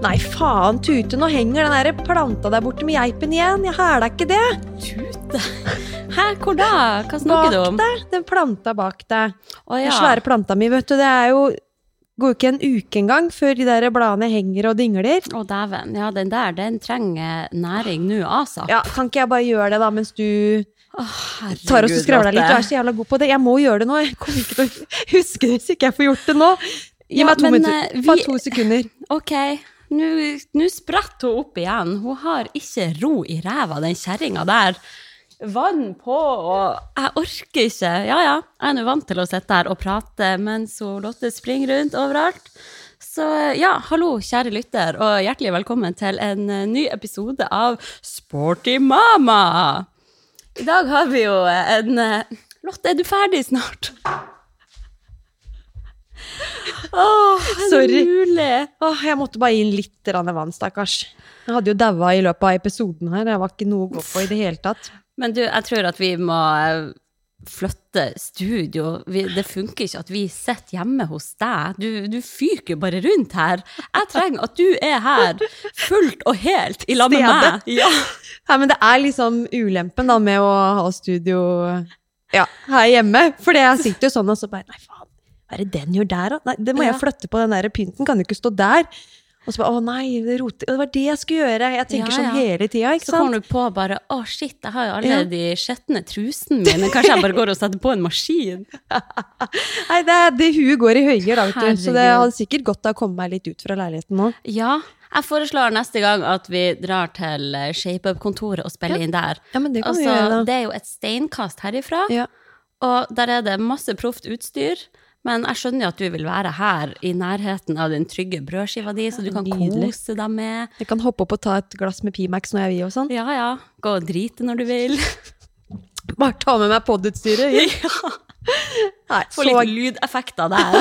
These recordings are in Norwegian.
Nei, faen, Tute, nå henger den der planta der borte med geipen igjen. Jeg hæla ikke det. Tute? Hæ, hvor da? Hva snakker du om? Bak deg. Den planta bak deg. Å Den svære planta mi, vet du. Det er jo Går ikke en uke engang før de der bladene henger og dingler. Å dæven. Ja, den der, den trenger næring nå, asap. Ja, Kan ikke jeg bare gjøre det, da, mens du herregud, tar oss og skravler litt? Du er så jævla god på det. Jeg må gjøre det nå. Jeg kommer ikke til å huske det hvis ikke jeg får gjort det nå. Gi Ja, meg to men, minutter. eh, Bare vi- to sekunder. Ok, nå spretter hun opp igjen. Hun har ikke ro i ræva, den kjerringa der. Vann på, og jeg orker ikke. Ja ja, jeg er nå vant til å sitte her og prate mens hun Lotte springer rundt overalt. Så ja, hallo, kjære lytter, og hjertelig velkommen til en eh, ny episode av Sporty mama. I dag har vi jo en eh, Lotte, er du ferdig snart? Åh, Sorry. Åh, jeg måtte bare gi inn litt vann, stakkars. Jeg hadde jo daua i løpet av episoden her. Jeg var ikke noe å gå på i det hele tatt. Men du, jeg tror at vi må eh, flytte studio. Vi, det funker ikke at vi sitter hjemme hos deg. Du, du fyker jo bare rundt her. Jeg trenger at du er her fullt og helt i lag med meg. Ja. Ja. Men det er liksom ulempen da med å ha studio ja, her hjemme. For jeg sitter jo sånn og så bare Nei, faen, hva er det den gjør der, da? Nei, det må Ja. jeg flytte på, den der pynten kan jo ikke stå der. Og så bare å nei, det roter Det var det jeg skulle gjøre. Jeg tenker Ja, sånn hele tida, Så kommer du på bare å shit, jeg har jo alle Ja. de skjetne trusene mine. Kanskje jeg bare går og setter på en maskin? Nei, det, det huet går i høyre, da. Så det hadde sikkert godt av å komme meg litt ut fra leiligheten nå. Ja. Jeg foreslår neste gang at vi drar til eh, ShapeUp-kontoret og spiller inn der. Ja, men det kan vi Altså, gjøre, da. det er jo et steinkast herifra. Ja. Og der er det masse proft utstyr. Men jeg skjønner jo at du vil være her i nærheten av den trygge brødskiva di, så du kan Nydelig. kose deg med. Jeg kan hoppe opp og ta et glass med Pimax når jeg vil og sånn. Ja, ja. Gå og drite når du vil. Bare ta med meg podutstyret. Nei, Få så litt lydeffekter der.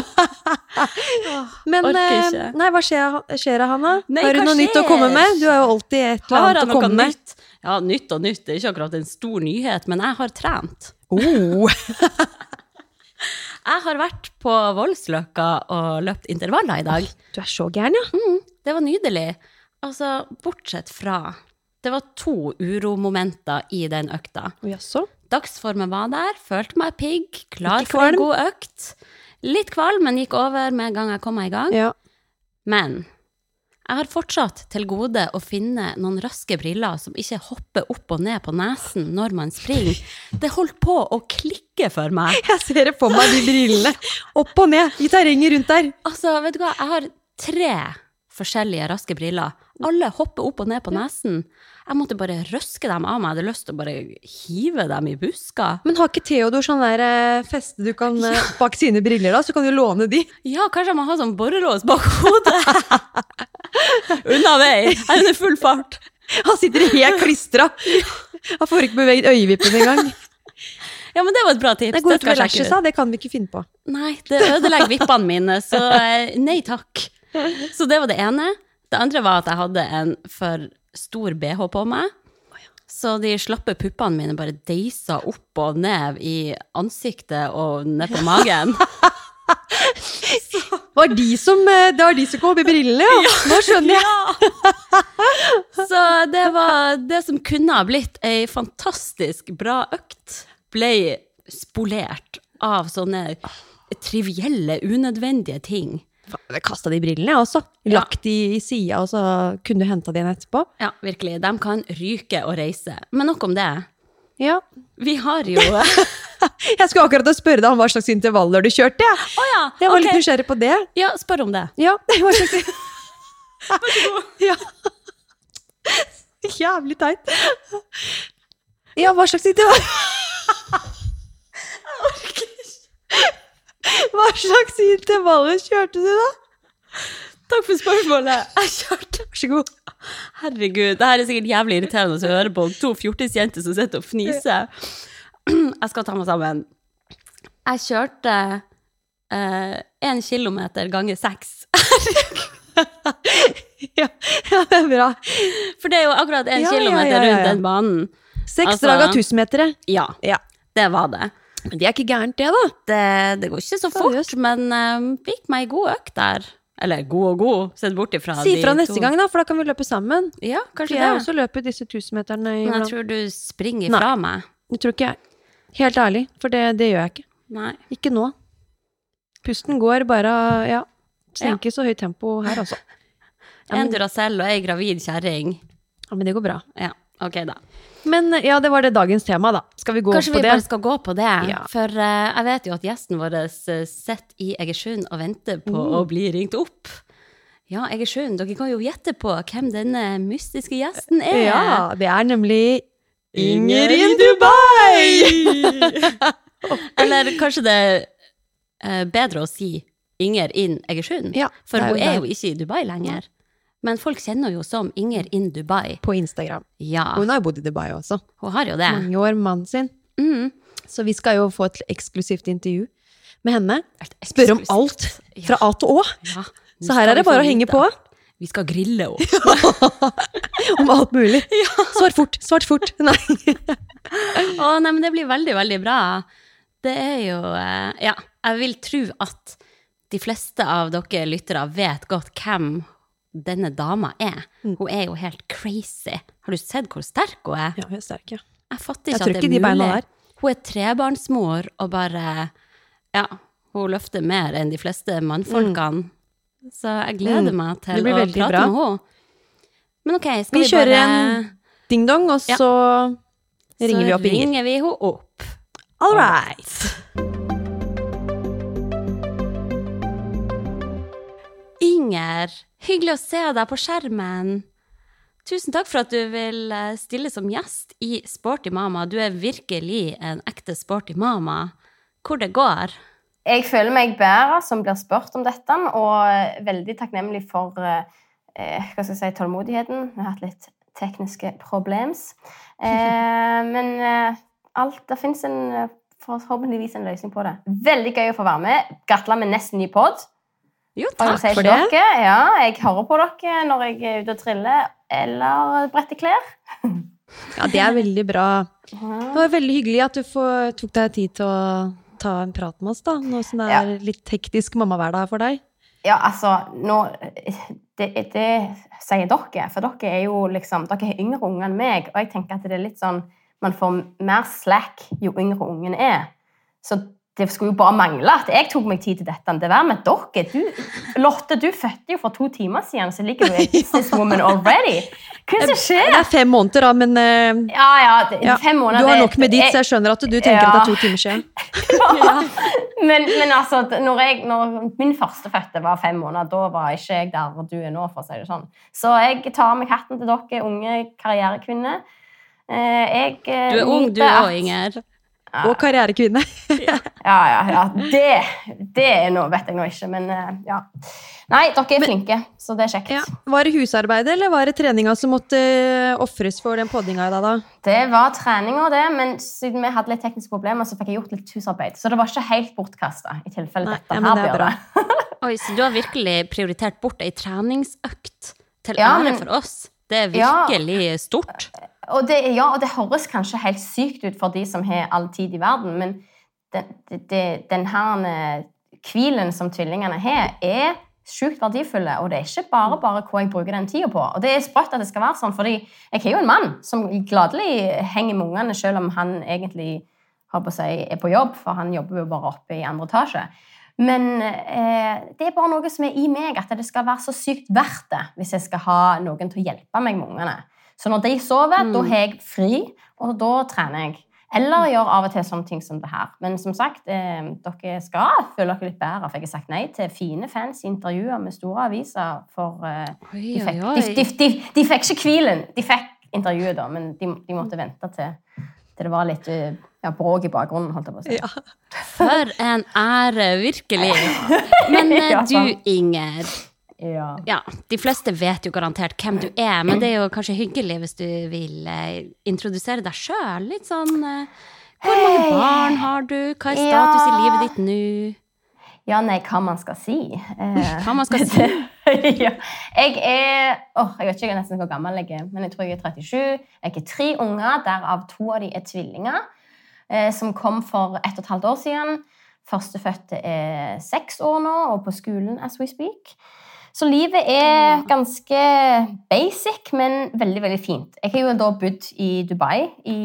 Men eh, nei, hva skjer, skjer Hanna? Nei, Har du noe noe nytt å komme med? Du har jo alltid et eller annet å komme med. nytt? Ja, nytt og nytt. Det er ikke akkurat en stor nyhet, men jeg har trent. Oh. Jeg har vært på Voldsløkka og løpt intervaller i dag. Du er så gæren, ja. Det var nydelig. Altså, bortsett fra Det var to uromomenter i den økta. Jaså? Dagsformen var der, følte meg pigg, klar for en god økt. Litt kvalm, men gikk over med en gang jeg kom meg i gang. Ja. Men jeg har fortsatt til gode å finne noen raske briller som ikke hopper opp og ned på nesen når man springer. Det holdt på å klikke for meg. Jeg ser det for meg, de brillene. Opp og ned i terrenget rundt der. Altså, vet du hva, jeg har tre forskjellige raske briller. Alle hopper opp og ned på nesen. Jeg måtte bare røske dem av meg. Jeg hadde lyst til å bare hive dem i buska. Men har ikke Theodor sånn der eh, feste du kan ja. bak sine briller, da? Så kan du låne de. Ja, kanskje jeg må ha sånn borrelås bak hodet. Unna vei. Jeg er i full fart. Han sitter helt klistra. Han får ikke beveget øyevippen engang. Ja, men det var et bra tips. Det går ut utover lashes, da. Det kan vi ikke finne på. Nei, det ødelegger vippene mine, så eh, nei takk. Så det var det ene. Det andre var at jeg hadde en for stor BH på meg. Så de slappe puppene mine bare deisa opp og ned i ansiktet og ned på magen. Var de som, eh, det var de som kom i brillene, ja. Nå skjønner jeg. Så det var det som kunne ha blitt ei fantastisk bra økt, ble spolert av sånne trivielle, unødvendige ting. Jeg kasta de brillene, jeg også. Lagt de i sida, og så kunne du henta de igjen etterpå. Ja, virkelig. De kan ryke og reise. Men nok om det. Ja. Vi har jo Jeg skulle akkurat spørre deg om hva slags intervaller du kjørte. Jeg, ja! jeg var litt nysgjerrig på det. Ja, spør om det. Ja, hva slags Ja. Jævlig teit. Ja, hva slags intervall Hva slags intervaller kjørte du, da? Takk for spørsmålet. Jeg kjørte Vær så god. Herregud, det her er sikkert jævlig irriterende å høre på to fjortisjenter som sitter og fniser. Jeg skal ta meg sammen. Jeg kjørte én kilometer ganger seks. Ja, ja, det er bra. For det er jo akkurat én Ja, kilometer ja, rundt den banen. Seks Altså- drag av tusenmetere. Ja, Ja. det var det. Men det er ikke gærent, det, da. Det, det går ikke så fort, men um, fikk meg ei god økt der. Eller god og god, sett bort ifra Si fra neste to. gang, da, for da kan vi løpe sammen. Ja, For det. jeg også løper disse tusenmeterne. i Men jeg tror du springer Nei. fra meg. Det tror ikke jeg. Helt ærlig, for det, det gjør jeg ikke. Nei. Ikke nå. Pusten går bare Ja. Senker så høyt tempo her, altså. Ja, En men, Duracell og ei gravid kjerring. ja, men det går bra. Ja, ok da. Men ja, det var det dagens tema, da. Skal vi gå Kanskje på vi det? bare skal gå på det? Ja. For uh, jeg vet jo at gjesten vår eh, sitter i Egersund og venter på Mm. å bli ringt opp. Ja, Egersund, dere kan jo gjette på hvem denne mystiske gjesten er. Ja, det er nemlig Inger in Dubai! Eller kanskje det er eh, bedre å si Inger in Egersund? Ja, For hun er jo ikke i Dubai lenger. Men folk kjenner jo som Inger in Dubai. På Instagram. Ja, Hun har jo bodd i Dubai også. hun har jo det. Mange år mannen sin. Mm. Så vi skal jo få et eksklusivt intervju med henne. Spørre om alt fra A til Å. Ja, Så her er det bare å henge på. Vi skal grille henne. Om alt mulig. Svar fort, svart fort. Nei. Å, nei, men det blir veldig, veldig bra. Det er jo eh, Ja, jeg vil tro at de fleste av dere lyttere vet godt hvem denne dama er. Mm. Hun er jo helt crazy. Har du sett hvor sterk hun er? Ja, hun er sterk, ja. Jeg fatter ikke jeg at det er de mulig. Hun er trebarnsmor og bare Ja, hun løfter mer enn de fleste mannfolkene. Så jeg gleder Mm. meg til å prate bra. med henne. Men ok, skal Vi vi, kjører bare en Ding-dong, og Ja. så ringer vi opp Inger. Så ringer vi henne opp. All right. Inger, hyggelig å se deg på skjermen. Tusen takk for at du vil eh, stille som gjest i Sporty mama. Du er virkelig en ekte sporty mama. Hvor det går. Jeg føler meg bedre som blir spurt om dette, og veldig takknemlig for eh, jeg si, tålmodigheten. Vi har hatt litt tekniske problems. Eh, men eh, alt, det fins forhåpentligvis en løsning på det. Veldig gøy å få være med. Gratulerer med nesten ny pod. Jo, takk. for det. Dere, ja, jeg hører på dere når jeg er ute og triller eller bretter klær. Ja, det er veldig bra. Det var veldig hyggelig at du får, tok deg tid til å ta en prat med oss, da. Nå som det er litt hektisk mammahverdag for deg. Ja, altså, nå det, det sier dere, for dere er jo liksom Dere er yngre unger enn meg, og jeg tenker at det er litt sånn Man får mer slack jo yngre ungen er. Så det skulle jo bare mangle at jeg tok meg tid til dette. Det var med dere. Du, Lotte, du fødte jo for to timer siden, så ligger du i businesswoman already. Hva er det som Det er fem måneder, da, men uh, Ja, ja, det, ja, fem måneder du har nok med ditt, så jeg skjønner at du tenker at det er to timer siden. men, men altså, når, jeg, når min førstefødte var fem måneder, da var ikke jeg der hvor du er nå, for å si det sånn. Så jeg tar med hatten til dere unge karrierekvinner. Eh, Jeg eh, Du er ung, du òg, Inger. Og karrierekvinne. Ja, ja, ja. Det, det er noe, vet jeg nå ikke, men eh, ja. Nei, dere er flinke, så det er kjekt. Ja. Var det husarbeidet, eller var det treninga som måtte uh, ofres for den poddinga i dag, da? Det var treninga, det, men siden vi hadde litt tekniske problemer, så fikk jeg gjort litt husarbeid. Så det var ikke helt bortkasta. i tilfelle Nei, dette ja, her det er blir det. Oi, så du har virkelig prioritert bort ei treningsøkt til Ja, ære men- for oss. Det er Ja. virkelig stort. Og det, ja, og det høres kanskje helt sykt ut for de som har all tid i verden, men den, det- det- den her eh, hvilen som tvillingene har, er sjukt verdifulle. Og det er ikke bare bare hva jeg bruker den tida på. Og det er sprøtt at det skal være sånn, fordi jeg har jo en mann som gladelig henger med ungene, selv om han egentlig har på seg, er på jobb, for han jobber jo bare oppe i andre etasje. Men eh, det er bare noe som er i meg, at det skal være så sykt verdt det hvis jeg skal ha noen til å hjelpe meg med ungene. Så når de sover, da har jeg fri, og da trener jeg. Eller gjør av og til sånne ting som det her. Men som sagt, eh, dere skal føle dere litt bedre, for jeg har sagt nei til fine fancy intervjuer med store aviser. For eh, Oi, de, fikk, oi, oi. de, de, de fikk ikke hvilen. De fikk intervjuet, da, men de, de måtte vente til, til det var litt eh, ja, bråk i bakgrunnen. holdt jeg på å si. Ja. For en ære, virkelig. Men eh, Ja, du. Inger. Ja. Ja, de fleste vet jo garantert hvem du er, men det er jo kanskje hyggelig hvis du vil eh, introdusere deg sjøl. Litt sånn eh, Hvor mange barn har du? Hva er status i livet ditt nå? Ja, nei, hva man skal si. Eh, Hva man skal si? ja. Jeg er åh, Jeg vet ikke jeg er nesten hvor gammel jeg er, men jeg tror jeg er 37. Jeg har tre unger, derav to av de er tvillinger, som kom for ett og et halvt år siden. Førstefødte er seks år nå og på skolen as we speak. Så livet er ganske basic, men veldig veldig fint. Jeg har jo da bodd i Dubai i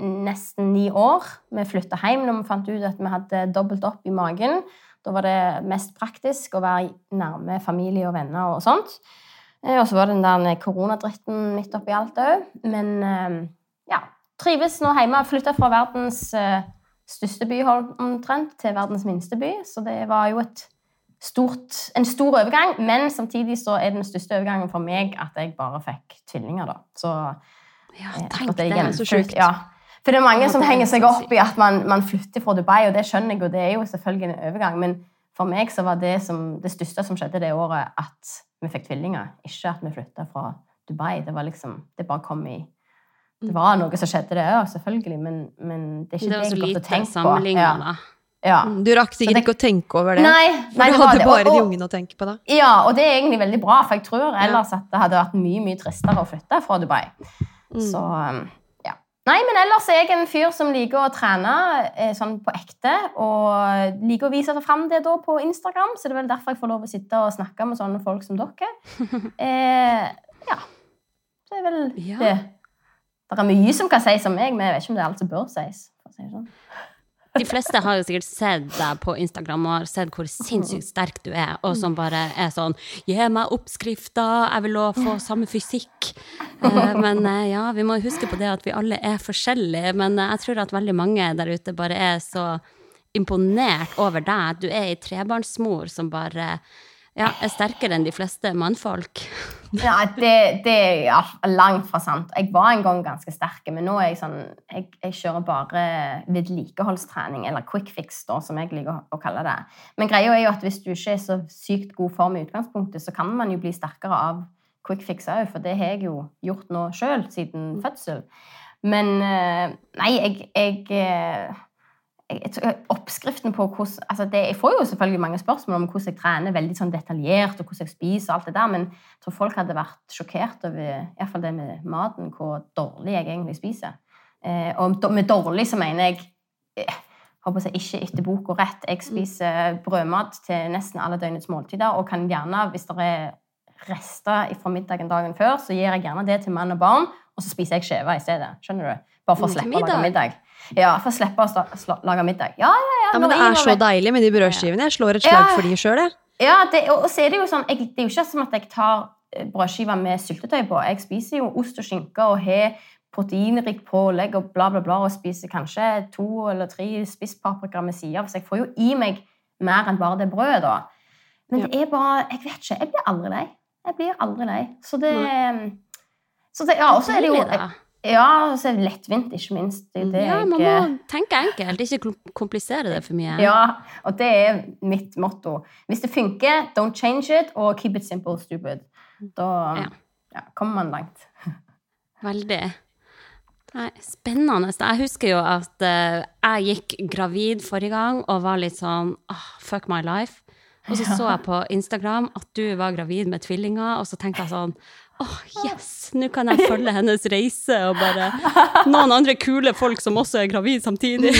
nesten ni år. Vi flytta hjem når vi fant ut at vi hadde dobbelt opp i magen. Da var det mest praktisk å være nærme familie og venner og sånt. Eh, Og så var det den der koronadritten midt oppi alt òg. Men eh, ja, trives nå hjemme. Flytta fra verdens eh, største by omtrent til verdens minste by. Så det var jo et stort, en stor overgang. Men samtidig så er den største overgangen for meg at jeg bare fikk tvillinger, da. Så Ja, eh, tenk det, er så sjukt. Ja. For det er mange Ja, som er henger seg opp i at man, man flytter fra Dubai, og det skjønner jeg og det er jo selvfølgelig en overgang, men for meg så var det som, det største som skjedde det året, at vi fikk tvillinger. Ikke at vi flytta fra Dubai. Det var liksom, det bare kom i Det var noe som skjedde, det òg, selvfølgelig, men, men det er ikke Det det jeg har gått lite og tenkt på. Ja. Ja. Du rakk sikkert det- ikke å tenke over det. Nei, for du hadde det. bare Og- de ungene å tenke på da. Ja, og det er egentlig veldig bra, for jeg tror ellers at det hadde vært mye mye tristere å flytte fra Dubai. Så um, ja. Nei, men ellers er jeg en fyr som liker å trene eh, sånn på ekte, og liker å vise fram det da på Instagram, så det er vel derfor jeg får lov å sitte og snakke med sånne folk som dere. Eh, ja. Det er vel Ja. det. Det er mye som kan sies om meg, men jeg vet ikke om det er alt som bør sies. Sånn. De fleste har jo sikkert sett deg på Instagram og har sett hvor sinnssykt sterk du er, og som bare er sånn Gi meg oppskrifter, jeg vil også få samme fysikk. Eh, Men eh, ja, vi må huske på det at vi alle er forskjellige. Men eh, jeg tror at veldig mange der ute bare er så imponert over deg. Du er ei trebarnsmor som bare ja, er sterkere enn de fleste mannfolk. Ja, det, det er langt fra sant. Jeg var en gang ganske sterk, men nå er jeg sånn Jeg, jeg kjører bare vedlikeholdstrening, eller quick fix, da, som jeg liker å, å kalle det. Men greia er jo at hvis du ikke er så sykt god form i utgangspunktet, så kan man jo bli sterkere av quick fix òg, for det har jeg jo gjort nå sjøl siden fødsel. Men eh, nei, jeg, jeg eh, jeg, jeg oppskriften på hvordan altså det, Jeg får jo selvfølgelig mange spørsmål om hvordan jeg trener veldig sånn detaljert, og hvordan jeg spiser, og alt det der, men jeg tror folk hadde vært sjokkert over i hvert fall det med maten, hvor dårlig jeg egentlig spiser. Eh, og med dårlig så mener jeg eh, håper jeg ikke etter bok og rett. Jeg spiser brødmat til nesten alle døgnets måltider, og kan gjerne, hvis det er rester fra middagen dagen før, så gir jeg gjerne det til mann og barn, og så spiser jeg skjeve i stedet. Skjønner du? Bare for å slippe å lage middag? Ja, for å slippe å lage middag. Ja, ja, ja. Ja, men det er så deilig med de brødskivene. Jeg slår et slag for de sjøl, jeg. Ja, det, og og så er det jo sånn jeg, Det er jo ikke som at jeg tar eh, brødskiver med syltetøy på. Jeg spiser jo ost og skinke og har proteinrikt pålegg og bla, bla, bla, og spiser kanskje to eller tre spisspaprika med sida, så jeg får jo i meg mer enn bare det brødet, da. Men det er bare Jeg vet ikke. Jeg blir aldri lei. Jeg blir aldri lei. Så det så det, ja, og så er det jo. Ja, og så er det lettvint, ikke minst. Det Ja, man må tenke enkelt, ikke komplisere det for mye. Ja, og det er mitt motto. Hvis det funker, don't change it, og keep it simple, stupid. Da Ja. ja, kommer man langt. Veldig. Nei, spennende. Jeg husker jo at eh, jeg gikk gravid forrige gang og var litt sånn oh, fuck my life. Og så så jeg på Instagram at du var gravid med tvillinger, og så tenkte jeg sånn åh, yes! Nå kan jeg følge hennes reise og bare Noen andre kule folk som også er gravid samtidig.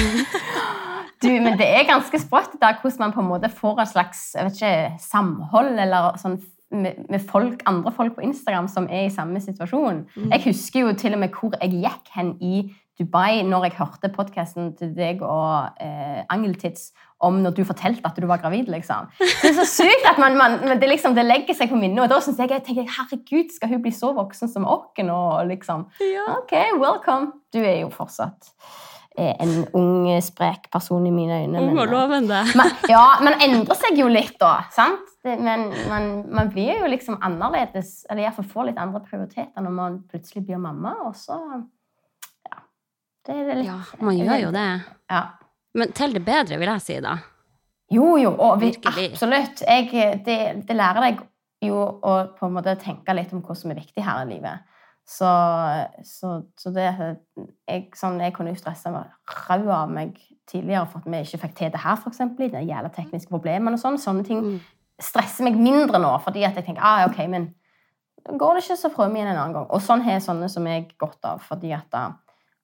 Du, men det er ganske sprøtt der hvordan man på en måte får et slags ikke, samhold eller sånn med, folk, andre folk på Instagram som er i samme situasjon. Jeg husker jo til og med hvor jeg gikk hen i Dubai når jeg hørte podkasten til deg og eh, Angeltids om når du fortalte at du var gravid. liksom. Det er så sykt at man, man, men det, liksom, det legger seg på minnet. Og da synes jeg, jeg tenker, herregud, skal hun bli så voksen som oss nå? liksom? Ja. Ok, welcome. Du er jo fortsatt er en ung, sprek person i mine øyne. Ung men- og lovende. man, ja, man endrer seg jo litt da, sant? Det, men man, man blir jo liksom annerledes, eller i hvert fall får litt andre prioriteter når man plutselig blir mamma, og så Ja. Det er litt Ja, man gjør jo det. Ja. Men til det bedre, vil jeg si, da. Jo, jo, og vi, absolutt. Jeg, det, det lærer deg jo å på en måte tenke litt om hva som er viktig her i livet. Så, så, så det jeg, sånn, jeg kunne jo stressa rau av meg tidligere for at vi ikke fikk til det her, i de jævla tekniske problemene og sånn. Sånne ting Mm. stresser meg mindre nå, fordi at jeg tenker ah, ok, men går det ikke, så prøver vi igjen en annen gang. Og sånn har sånne som jeg godt av, fordi at da,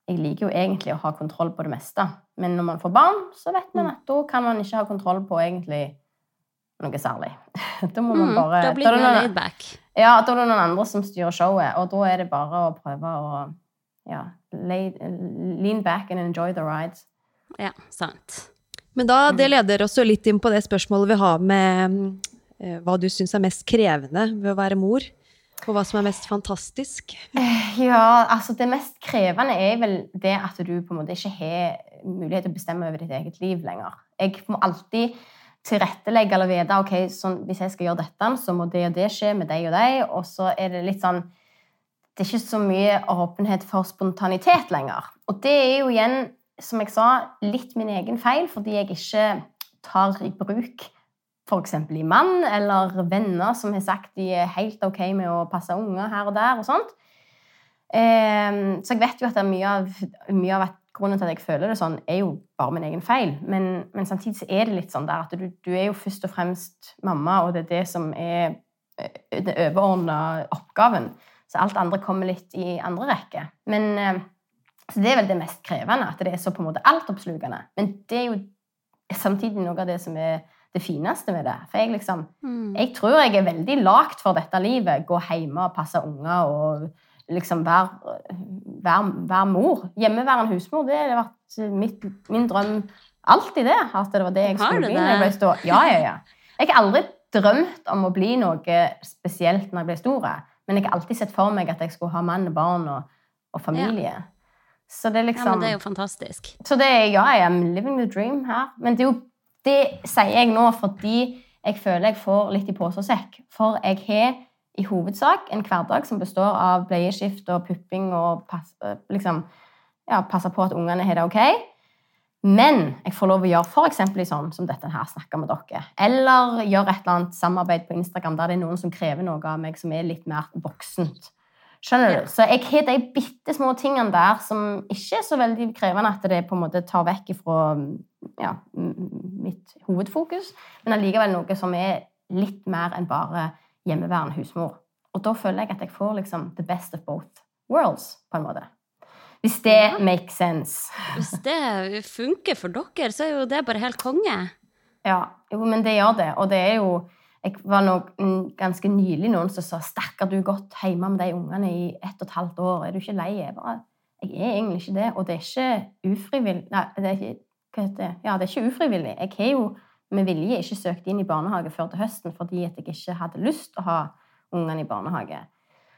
jeg liker jo egentlig å ha kontroll på det meste. Men når man får barn, så vet man at da kan man ikke ha kontroll på egentlig noe særlig. Da må man Mm, bare mm, da blir det mer noen- ja, da er det noen andre som styrer showet, og da er det bare å prøve å ja, lay, lean back and enjoy the ride. Ja, sant. Men da, det leder oss jo litt inn på det spørsmålet vi har med eh, hva du syns er mest krevende ved å være mor, og hva som er mest fantastisk. Ja, altså Det mest krevende er vel det at du på en måte ikke har mulighet til å bestemme over ditt eget liv lenger. Jeg må alltid tilrettelegge eller vite ok, sånn, hvis jeg skal gjøre dette, så må det og det skje med deg og deg. Og så er det litt sånn Det er ikke så mye åpenhet for spontanitet lenger. Og det er jo igjen, som jeg sa, litt min egen feil, fordi jeg ikke tar i bruk f.eks. i mann eller venner som har sagt de er helt ok med å passe unger her og der. og sånt. Ehm, så jeg vet jo at det er mye av, mye av grunnen til at jeg føler det sånn, er jo bare min egen feil. Men, men samtidig så er det litt sånn der at du, du er jo først og fremst mamma, og det er det som er eh, den overordna oppgaven. Så alt andre kommer litt i andre rekke. Men eh, så det er vel det mest krevende, at det er så på en måte altoppslukende. Men det er jo samtidig noe av det som er det fineste med det. For jeg liksom Mm. jeg tror jeg er veldig lagt for dette livet. Gå hjemme og passe unger og liksom være, være, være mor. Hjemmeværende husmor, det har vært mitt, min drøm alltid det. At det var det jeg skulle bli når jeg ble stor. Ja, ja, ja. Jeg har aldri drømt om å bli noe spesielt når jeg ble stor, men jeg har alltid sett for meg at jeg skulle ha mann og barn og, og familie. Så det er liksom Ja, liksom men det er jo fantastisk. så det er, ja, jeg er living the dream her. Men det, er jo, det sier jeg nå fordi jeg føler jeg får litt i posesekk. For jeg har i hovedsak en hverdag som består av bleieskift og pupping og pass, øh, liksom, ja, passe på at ungene har det ok. Men jeg får lov å gjøre eksempel sånn som dette her snakker med dere. Eller gjøre et eller annet samarbeid på Instagram der det er noen som krever noe av meg som er litt mer voksent. Skjønner du? Så jeg har de bitte små tingene der som ikke er så veldig krevende at det på en måte tar vekk fra ja, mitt hovedfokus, men allikevel noe som er litt mer enn bare hjemmeværende husmor. Og da føler jeg at jeg får liksom the best of both worlds, på en måte. Hvis det Ja. makes sense. Hvis det funker for dere, så er jo det bare helt konge. Ja, jo, men det gjør det. Og det er jo Jeg var mm, ganske nylig noen som sa 'Stakkar, du har gått hjemme med de ungene i ett og et halvt år. Er du ikke lei?' Jeg bare Jeg er egentlig ikke det. Og det er ikke ufrivillig Nei, det er ikke hva heter det? Ja, det er ikke ufrivillig. Jeg har jo med vilje ikke søkt inn i barnehage før til høsten fordi jeg ikke hadde lyst til å ha ungene i barnehage.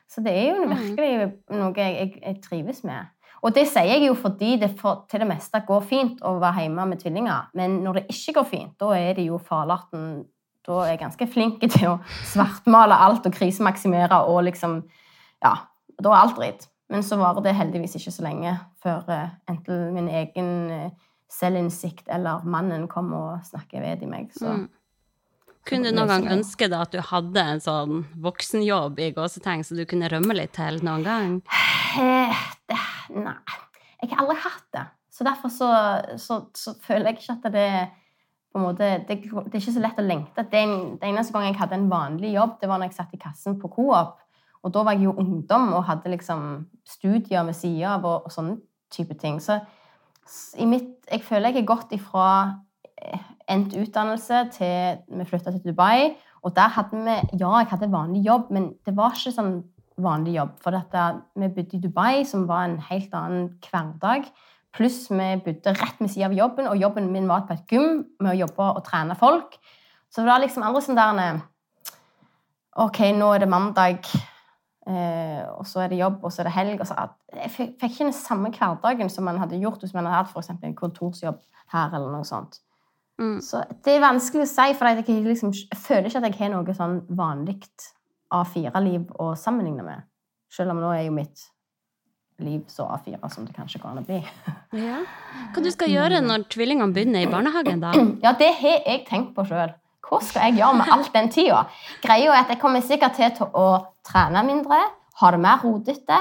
Så det er jo Mm. virkelig noe jeg, jeg, jeg trives med. Og det sier jeg jo fordi det for, til det meste går fint å være hjemme med tvillinger. Men når det ikke går fint, da er det jo farlarten Da er ganske flink til å svartmale alt og krisemaksimere og liksom Ja, da er alt dritt. Men så varer det heldigvis ikke så lenge før eh, enten min egen eh, selvinnsikt eller mannen kommer og snakker ved i meg. Så Mm. Kunne du noen gang ønske deg at du hadde en sånn voksenjobb i gåsetegn, så du kunne rømme litt til noen gang? Eh, det, Nei. Jeg har aldri hatt det. Så derfor så, så, så føler jeg ikke at det på en måte, det, det er ikke så lett å lengte. Det, den eneste gang jeg hadde en vanlig jobb, det var når jeg satt i kassen på Coop. Og da var jeg jo ungdom og hadde liksom studier ved sida av og, og sånne type ting. Så mitt, jeg føler jeg har gått ifra eh, endt utdannelse til vi flytta til Dubai. Og der hadde vi Ja, jeg hadde vanlig jobb, men det var ikke sånn vanlig jobb. For dette, vi bodde i Dubai, som var en helt annen hverdag. Pluss vi bodde rett ved siden av jobben, og jobben min var på et gym med å jobbe og trene folk. Så det var liksom aldri sånn der OK, nå er det mandag. Eh, og så er det jobb, og så er det helg. Og så at jeg fikk ikke den samme hverdagen som man hadde gjort hvis man hadde hatt for en kontorsjobb her. eller noe sånt. Mm. Så det er vanskelig å si, for jeg, liksom, jeg føler ikke at jeg har noe sånn vanlig A4-liv å sammenligne med. Selv om nå er jo mitt liv så A4 som det kanskje går an å bli. Ja. Hva du skal gjøre når tvillingene begynner i barnehagen, da? Ja, det har jeg tenkt på sjøl. Hva skal jeg gjøre med alt den tida? Greia er at jeg kommer sikkert til å trene mindre, ha det mer rodete.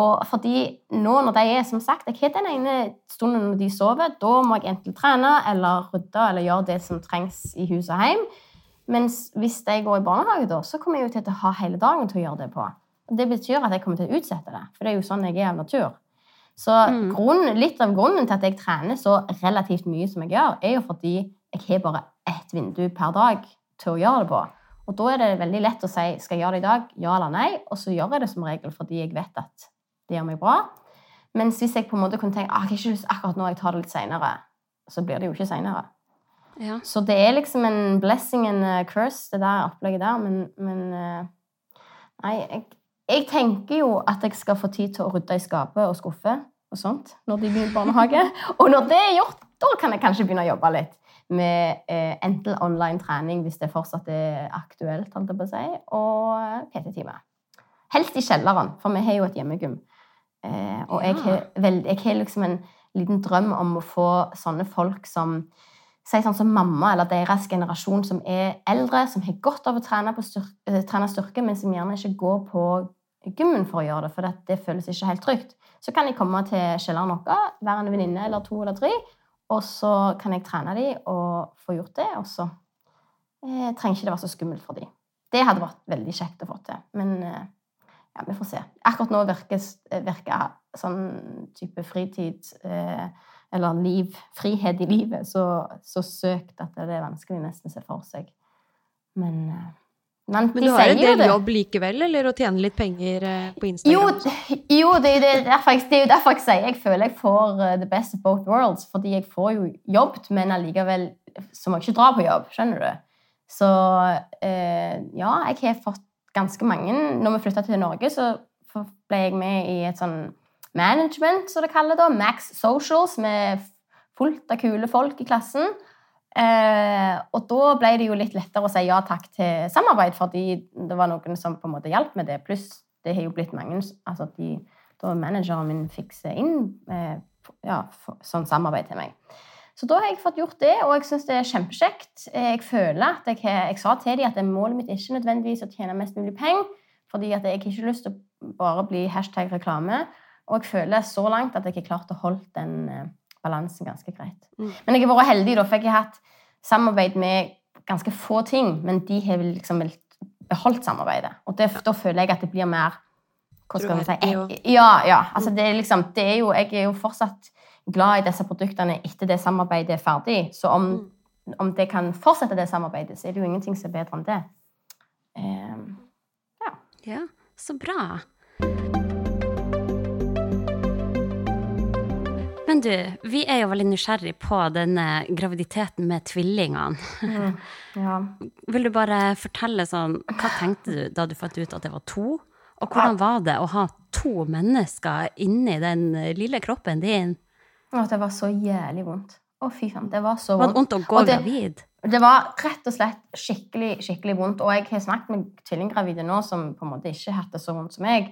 Og fordi nå når de er som sagt, jeg har den ene stunden når de sover, da må jeg enten trene eller rydde eller gjøre det som trengs i hus og hjem. Mens hvis jeg går i barnehage, da, så kommer jeg jo til å ha hele dagen til å gjøre det på. Det betyr at jeg kommer til å utsette det, for det er jo sånn jeg er av natur. Så grunnen, litt av grunnen til at jeg trener så relativt mye som jeg gjør, er jo fordi jeg har bare ett vindu per dag til å gjøre det på. Og da er det veldig lett å si skal jeg gjøre det i dag, ja eller nei, og så gjør jeg det som regel fordi jeg vet at det gjør meg bra. Mens hvis jeg på en måte kunne tenke ah, jeg har ikke lyst akkurat nå, jeg tar det litt seinere, så blir det jo ikke seinere. Ja. Så det er liksom en blessing and a curse, det der opplegget der. Men, men eh, Nei, jeg, jeg tenker jo at jeg skal få tid til å rydde i skapet og skuffe og sånt når de begynner barnehage. Og når det er gjort, da kan jeg kanskje begynne å jobbe litt med eh, enten online trening hvis det fortsatt er aktuelt, holdt jeg på å si, og PT-time. Helst i kjelleren, for vi har jo et hjemmegym. Eh, og jeg har, vel, jeg har liksom en liten drøm om å få sånne folk som Si sånn som mamma eller deres generasjon som er eldre, som har godt av å trene, på styrke, eh, trene styrke, men som gjerne ikke går på gymmen for å gjøre det, for det, det føles ikke helt trygt. Så kan jeg komme til kjelleren vår, være en venninne eller to eller tre, og så kan jeg trene dem og få gjort det, og så eh, trenger ikke det være så skummelt for dem. Det hadde vært veldig kjekt å få til, men eh, ja, vi får se. Akkurat nå virker, virker sånn type fritid eh, eller liv, frihet i livet så, så søkt at det er vanskelig nesten å se for seg. Men, eh, men, Men du har en del jobb likevel, eller å tjene litt penger eh, på Instagram? jo det, er jo det, derfor jeg, det er jo derfor jeg sier jeg føler jeg får eh, the best of both worlds. Fordi jeg får jo jobb, men allikevel så må jeg ikke dra på jobb. Skjønner du? Så eh, ja, jeg har fått ganske mange Når vi flytta til Norge, så ble jeg med i et sånn management, som det kaller det. Max Socials, med fullt av kule folk i klassen. Eh, og da ble det jo litt lettere å si ja takk til samarbeid, fordi det var noen som på en måte hjalp med det. Pluss det har jo blitt mange altså de, Da manageren min fikser inn eh, ja, sånn samarbeid til meg. Så da har jeg fått gjort det, og jeg syns det er kjempekjekt. Jeg føler at jeg, jeg sa til dem at målet mitt er ikke nødvendigvis å tjene mest mulig penger, fordi at jeg har ikke lyst til å bare bli hashtag reklame. Og jeg føler så langt at jeg har klart å holde den eh, balansen ganske greit. Mm. Men jeg har vært heldig, da, for jeg har hatt samarbeid med ganske få ting, men de har vel liksom beholdt samarbeidet. Og det, da føler jeg at det blir mer hva skal man si? Jeg, Ja, ja. Altså, det er liksom, det er jo, jeg er jo fortsatt glad i disse produktene etter det samarbeidet er ferdig. Så om, om det kan fortsette det samarbeidet, så er det jo ingenting som er bedre enn det. Ehm, Ja, så bra. Men du, vi er jo veldig nysgjerrig på denne graviditeten med tvillingene. ja. Vil du bare fortelle sånn, hva tenkte du da du fant ut at det var to? Og hvordan var det å ha to mennesker inni den lille kroppen din? Å, det var så jævlig vondt. Å, fy faen. Det var så Var det vondt. vondt å gå det- gravid? Det var rett og slett skikkelig skikkelig vondt. Og jeg har snakket med tvillinggravide nå som på en måte ikke har hatt det så vondt som meg.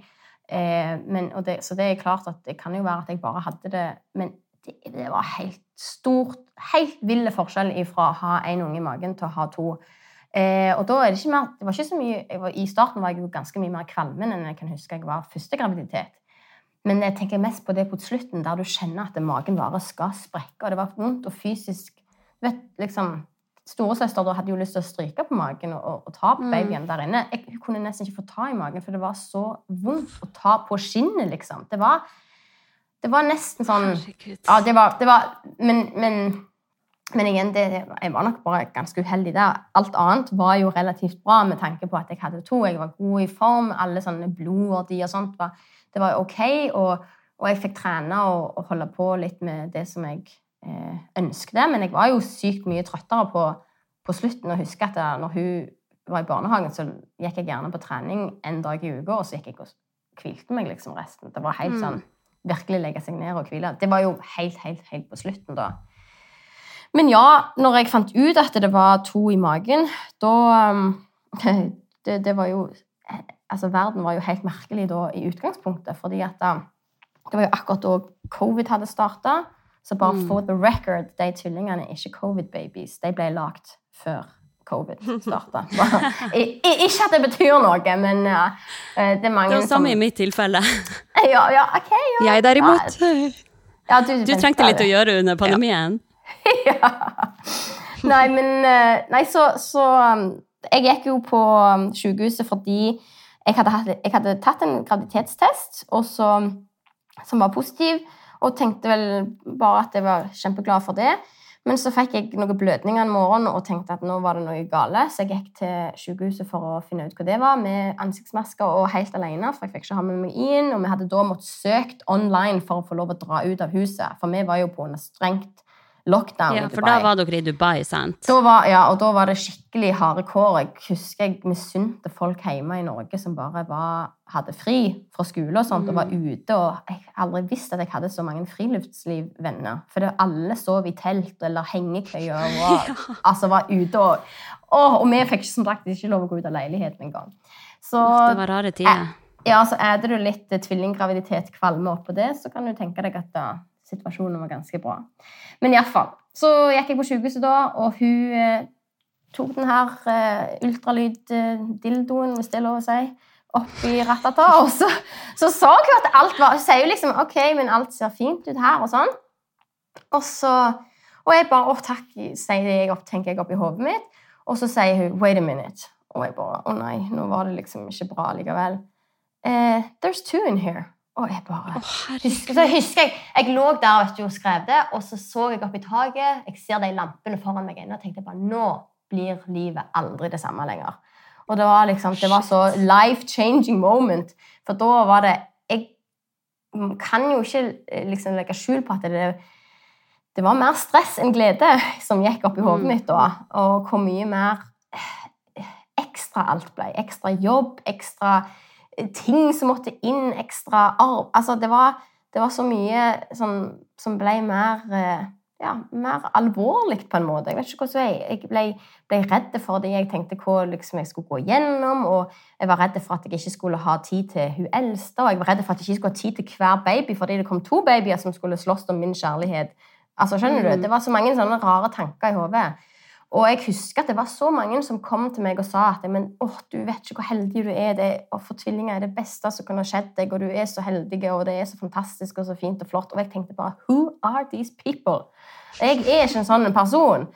Eh, men, det, så det er klart at det kan jo være at jeg bare hadde det Men det, det var helt stort Helt vill forskjell fra å ha én unge i magen til å ha to. Eh, og da er det ikke mer det var ikke så mye, var, I starten var jeg jo ganske mye mer kvalmen enn jeg kan huske jeg var første graviditet. Men jeg tenker mest på det på slutten, der du kjenner at magen bare skal sprekke. Og det var vondt og fysisk vet, liksom, Storesøster da hadde jo lyst til å stryke på magen og, og, ta på babyen der inne. Jeg kunne nesten ikke få ta i magen, for det var så vondt å ta på skinnet, liksom. Det var, det var nesten sånn Herregud. Ja, det var, det var Men, men, men igjen, det, jeg var nok bare ganske uheldig der. Alt annet var jo relativt bra med tanke på at jeg hadde to. Jeg var god i form. Alle sånne blodverdier og sånt var, det var ok. Og, og jeg fikk trene og, og holde på litt med det som jeg eh, det. Men jeg var jo sykt mye trøttere på, på slutten og husker at jeg, når hun var i barnehagen, så gikk jeg gjerne på trening en dag i uka, og så gikk jeg og hvilte meg liksom resten. Det var helt Mm. sånn Virkelig legge seg ned og hvile. Det var jo helt, helt, helt på slutten, da. Men ja, når jeg fant ut at det var to i magen, da um, det, det var jo Altså, verden var jo helt merkelig da i utgangspunktet, fordi at da, det var jo akkurat da covid hadde starta. Så bare Mm. for the record, de tvillingene er ikke covid-babies. De ble lagd før covid starta. ikke at det betyr noe, men ja, eh, det er mange Det var samme i mitt tilfelle. Ja, ja, ok, ja. Jeg derimot. ja du, Du trengte litt å gjøre under pandemien. ja. Nei, men eh, Nei, så, så um, Jeg gikk jo på um, sykehuset fordi jeg hadde, hatt, jeg hadde tatt en graviditetstest og så, som var positiv, og tenkte vel bare at jeg var kjempeglad for det. Men så fikk jeg noen blødninger en morgen og tenkte at nå var det noe gale. Så jeg gikk til sykehuset for å finne ut hva det var, med ansiktsmasker og helt alene. For jeg fikk ikke ha med meg inn, og vi hadde da måttet søkt online for å få lov å dra ut av huset. For vi var jo på under strengt lockdown Ja, i for da var dere i Dubai, sant? Da var, ja, og da var det skikkelig harde kår. Jeg husker jeg misunte folk hjemme i Norge som bare var, hadde fri fra skole og sånt, og var ute. Og jeg har aldri visst at jeg hadde så mange friluftslivvenner. For det, alle sov i telt eller hengekøyer og altså var ute og å, Og vi fikk som sagt ikke lov å gå ut av leiligheten engang. Så Det var rare tider. ja, så er det du litt tvillinggraviditet, kvalme oppå det, så kan du tenke deg at da, situasjonen var ganske bra. Men iallfall. Så gikk jeg på sykehuset da, og hun eh, tok den her eh, ultralyddildoen, hvis det er lov å si, oppi ratata, og så, så så hun at alt var Hun sier jo liksom OK, men alt ser fint ut her, og sånn. Og så Og jeg bare Å, takk, sier jeg opp, tenker jeg oppi hodet mitt. Og så sier hun Wait a minute. Og jeg bare Å nei, nå var det liksom ikke bra likevel. Eh, there's two in here. Og jeg bare husker, Så husker jeg Jeg lå der vet du, og skrev det, og så så jeg opp i taket. Jeg ser de lampene foran meg ennå og tenkte bare Nå blir livet aldri det samme lenger. Og det var liksom Det var så life-changing moment. For da var det Jeg kan jo ikke eh, liksom legge skjul på at det det var mer stress enn glede som gikk opp i hodet Mm. mitt da. Og hvor mye mer eh, ekstra alt ble. Ekstra jobb, ekstra ting som måtte inn, ekstra arv. Altså, det var, det var så mye som, som ble mer eh, ja, mer alvorlig på en måte. Jeg vet ikke hvordan jeg, jeg ble, ble redd for det. Jeg tenkte hva liksom, jeg skulle gå gjennom, og jeg var redd for at jeg ikke skulle ha tid til hun eldste, og jeg var redd for at jeg ikke skulle ha tid til hver baby, fordi det kom to babyer som skulle slåss om min kjærlighet. Altså, skjønner du? Det var så mange sånne rare tanker i hodet. Og jeg husker at det var så mange som kom til meg og sa at men, åh, du vet ikke hvor heldig du er. Det, å få tvillinger er det beste som kunne skjedd deg, og du er så heldig, og det er så fantastisk og så fint og flott. Og jeg tenkte bare Who are these people? Jeg er ikke en sånn person.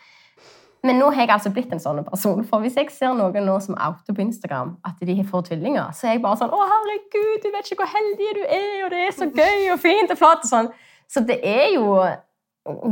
Men nå har jeg altså blitt en sånn person. For hvis jeg ser noen nå som outer på Instagram at de får tvillinger, så er jeg bare sånn Å, herregud, du vet ikke hvor heldig du er, og det er så gøy og fint og flott og sånn. Så det er jo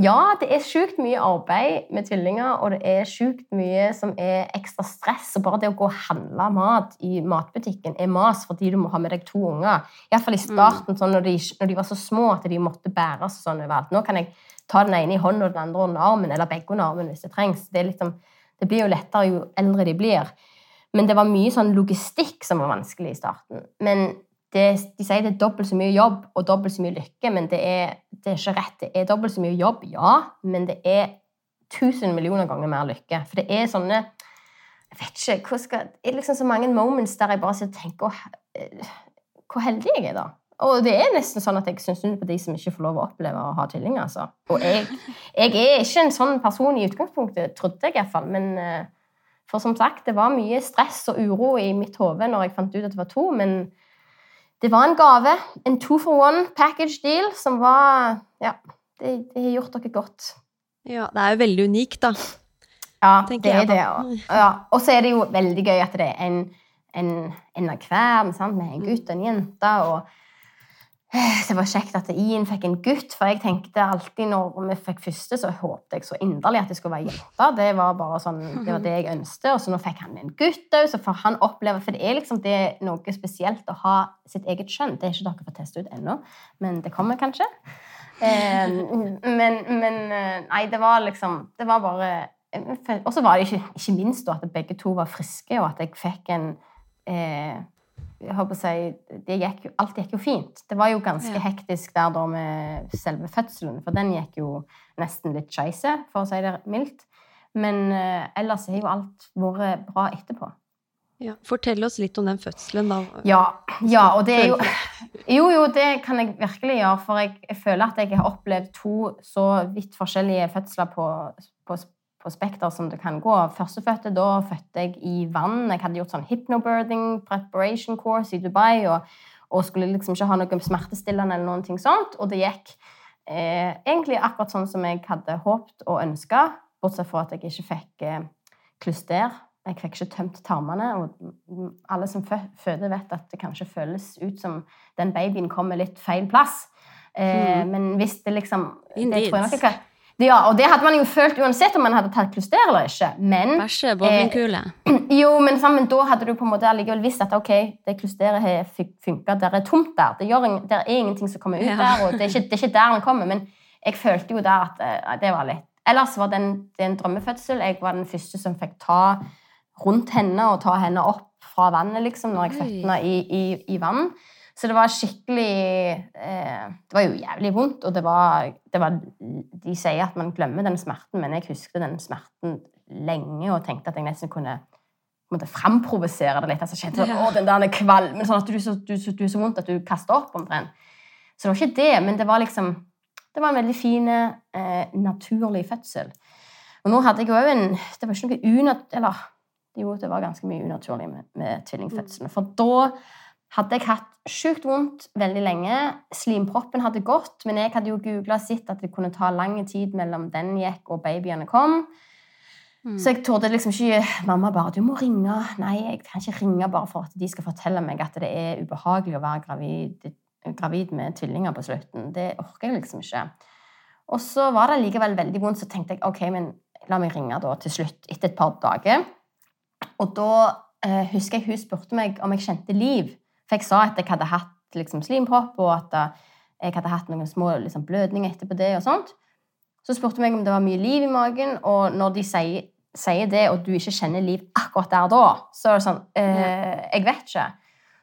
ja, det er sjukt mye arbeid med tvillinger, og det er sjukt mye som er ekstra stress. Og bare det å gå og handle mat i matbutikken er mas fordi du må ha med deg to unger. Iallfall i starten, sånn når, de, når de var så små at de måtte bæres sånn overalt. Nå kan jeg ta den ene i hånden og den andre under armen, eller begge under armen hvis det trengs. Det, liksom, det blir jo lettere jo eldre de blir. Men det var mye sånn logistikk som var vanskelig i starten. Men det, de sier det er dobbelt så mye jobb og dobbelt så mye lykke, men det er, det er ikke rett. Det er dobbelt så mye jobb, ja, men det er tusen millioner ganger mer lykke. For det er sånne Jeg vet ikke hvor skal, Det er liksom så mange moments der jeg bare sitter og tenker «Åh, eh, Hvor heldig jeg er, da. Og det er nesten sånn at jeg syns synd på de som ikke får lov å oppleve å ha tvillinger. Altså. Og jeg, jeg er ikke en sånn person i utgangspunktet, trodde jeg iallfall. Men eh, for som sagt, det var mye stress og uro i mitt hode når jeg fant ut at det var to. men det var en gave. En two for one package deal som var Ja, det, det har gjort dere godt. Ja, det er jo veldig unikt, da. Ja, det er det. ja. og så er det jo veldig gøy at det er en, en, en av hver, med en gutt og en jente. og det var kjekt at Ian fikk en gutt, for jeg tenkte alltid når vi fikk første, så håpte jeg så inderlig at det skulle være jente. Det var bare sånn, det var det jeg ønsket. Og så nå fikk han en gutt òg, så får han oppleve For det er liksom det er noe spesielt å ha sitt eget kjønn. Det er ikke dere får teste ut ennå, men det kommer kanskje. Eh, men, men eh, Nei, det var liksom Det var bare Og så var det ikke, ikke minst at begge to var friske, og at jeg fikk en eh, jeg håper å si, det gikk jo, Alt gikk jo fint. Det var jo ganske Ja. hektisk der da med selve fødselen, for den gikk jo nesten litt skeise, for å si det mildt. Men uh, ellers har jo alt vært bra etterpå. Ja. Fortell oss litt om den fødselen, da. Ja, ja, og det er jo Jo, jo, det kan jeg virkelig gjøre, for jeg, jeg føler at jeg har opplevd to så vidt forskjellige fødsler på, på, på spekter som det kan gå. Førstefødte, da fødte jeg i vann. Jeg hadde gjort sånn hypnobirthing preparation course i Dubai, og, og skulle liksom ikke ha noe smertestillende eller noen ting sånt. Og det gikk eh, egentlig akkurat sånn som jeg hadde håpet og ønska, bortsett fra at jeg ikke fikk eh, klyster. Jeg fikk ikke tømt tarmene. og Alle som føder, vet at det kanskje føles ut som den babyen kommer litt feil plass. Eh, Men hvis det liksom det tror jeg nok ikke ja, og det hadde man jo følt uansett om man hadde tatt klyster eller ikke. Men Bæsje bowlingkule. jo, men, sammen, da hadde du på en måte allikevel visst at ok, det klysteret har funka, det er tomt der. Det, gjør, det er ingenting som kommer ut Ja. der, og det er, ikke, det er ikke der den kommer. Men jeg følte jo der at eh, det var litt Ellers var det en, det en drømmefødsel. Jeg var den første som fikk ta rundt henne og ta henne opp fra vannet, liksom, når jeg fødte henne i, i, i vann. Så det var skikkelig eh, Det var jo jævlig vondt, og det var, det var De sier at man glemmer den smerten, men jeg husket den smerten lenge og tenkte at jeg nesten kunne måtte framprovosere det litt. altså kjente sånn, å, den der kvalmen, sånn at du, så- du, så- du så vondt at du kaster opp omtrent. Så det var ikke det, men det var liksom Det var en veldig fin, eh, naturlig fødsel. Og nå hadde jeg òg en Det var ikke noe unat... Eller jo, det var ganske mye unaturlig med, med tvillingfødselen. For da hadde jeg hatt sjukt vondt veldig lenge. Slimproppen hadde gått, men jeg hadde jo googla sitt sett at det kunne ta lang tid mellom den gikk og babyene kom. Mm. Så jeg torde liksom ikke Mamma bare 'Du må ringe.' Nei, jeg kan ikke ringe bare for at de skal fortelle meg at det er ubehagelig å være gravid, gravid med tvillinger på slutten. Det orker jeg liksom ikke. Og så var det likevel veldig vondt, så tenkte jeg ok, men la meg ringe da til slutt etter et par dager. Og da eh, husker jeg hun spurte meg om jeg kjente liv. For jeg sa at jeg hadde hatt liksom, slimpropp, og at eh, jeg hadde hatt noen små liksom, blødninger etterpå det. og sånt. Så spurte hun meg om det var mye liv i magen, og når de sier, sier det, og du ikke kjenner liv akkurat der da, så er det sånn eh, Jeg vet ikke.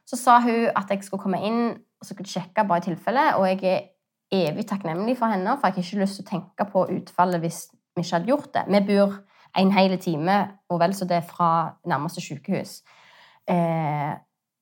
Så sa hun at jeg skulle komme inn og så skulle sjekke bare i tilfelle, og jeg er evig takknemlig for henne, for jeg har ikke lyst til å tenke på utfallet hvis vi ikke hadde gjort det. Vi bor en hel time, og vel så det er fra nærmeste sykehus. Eh,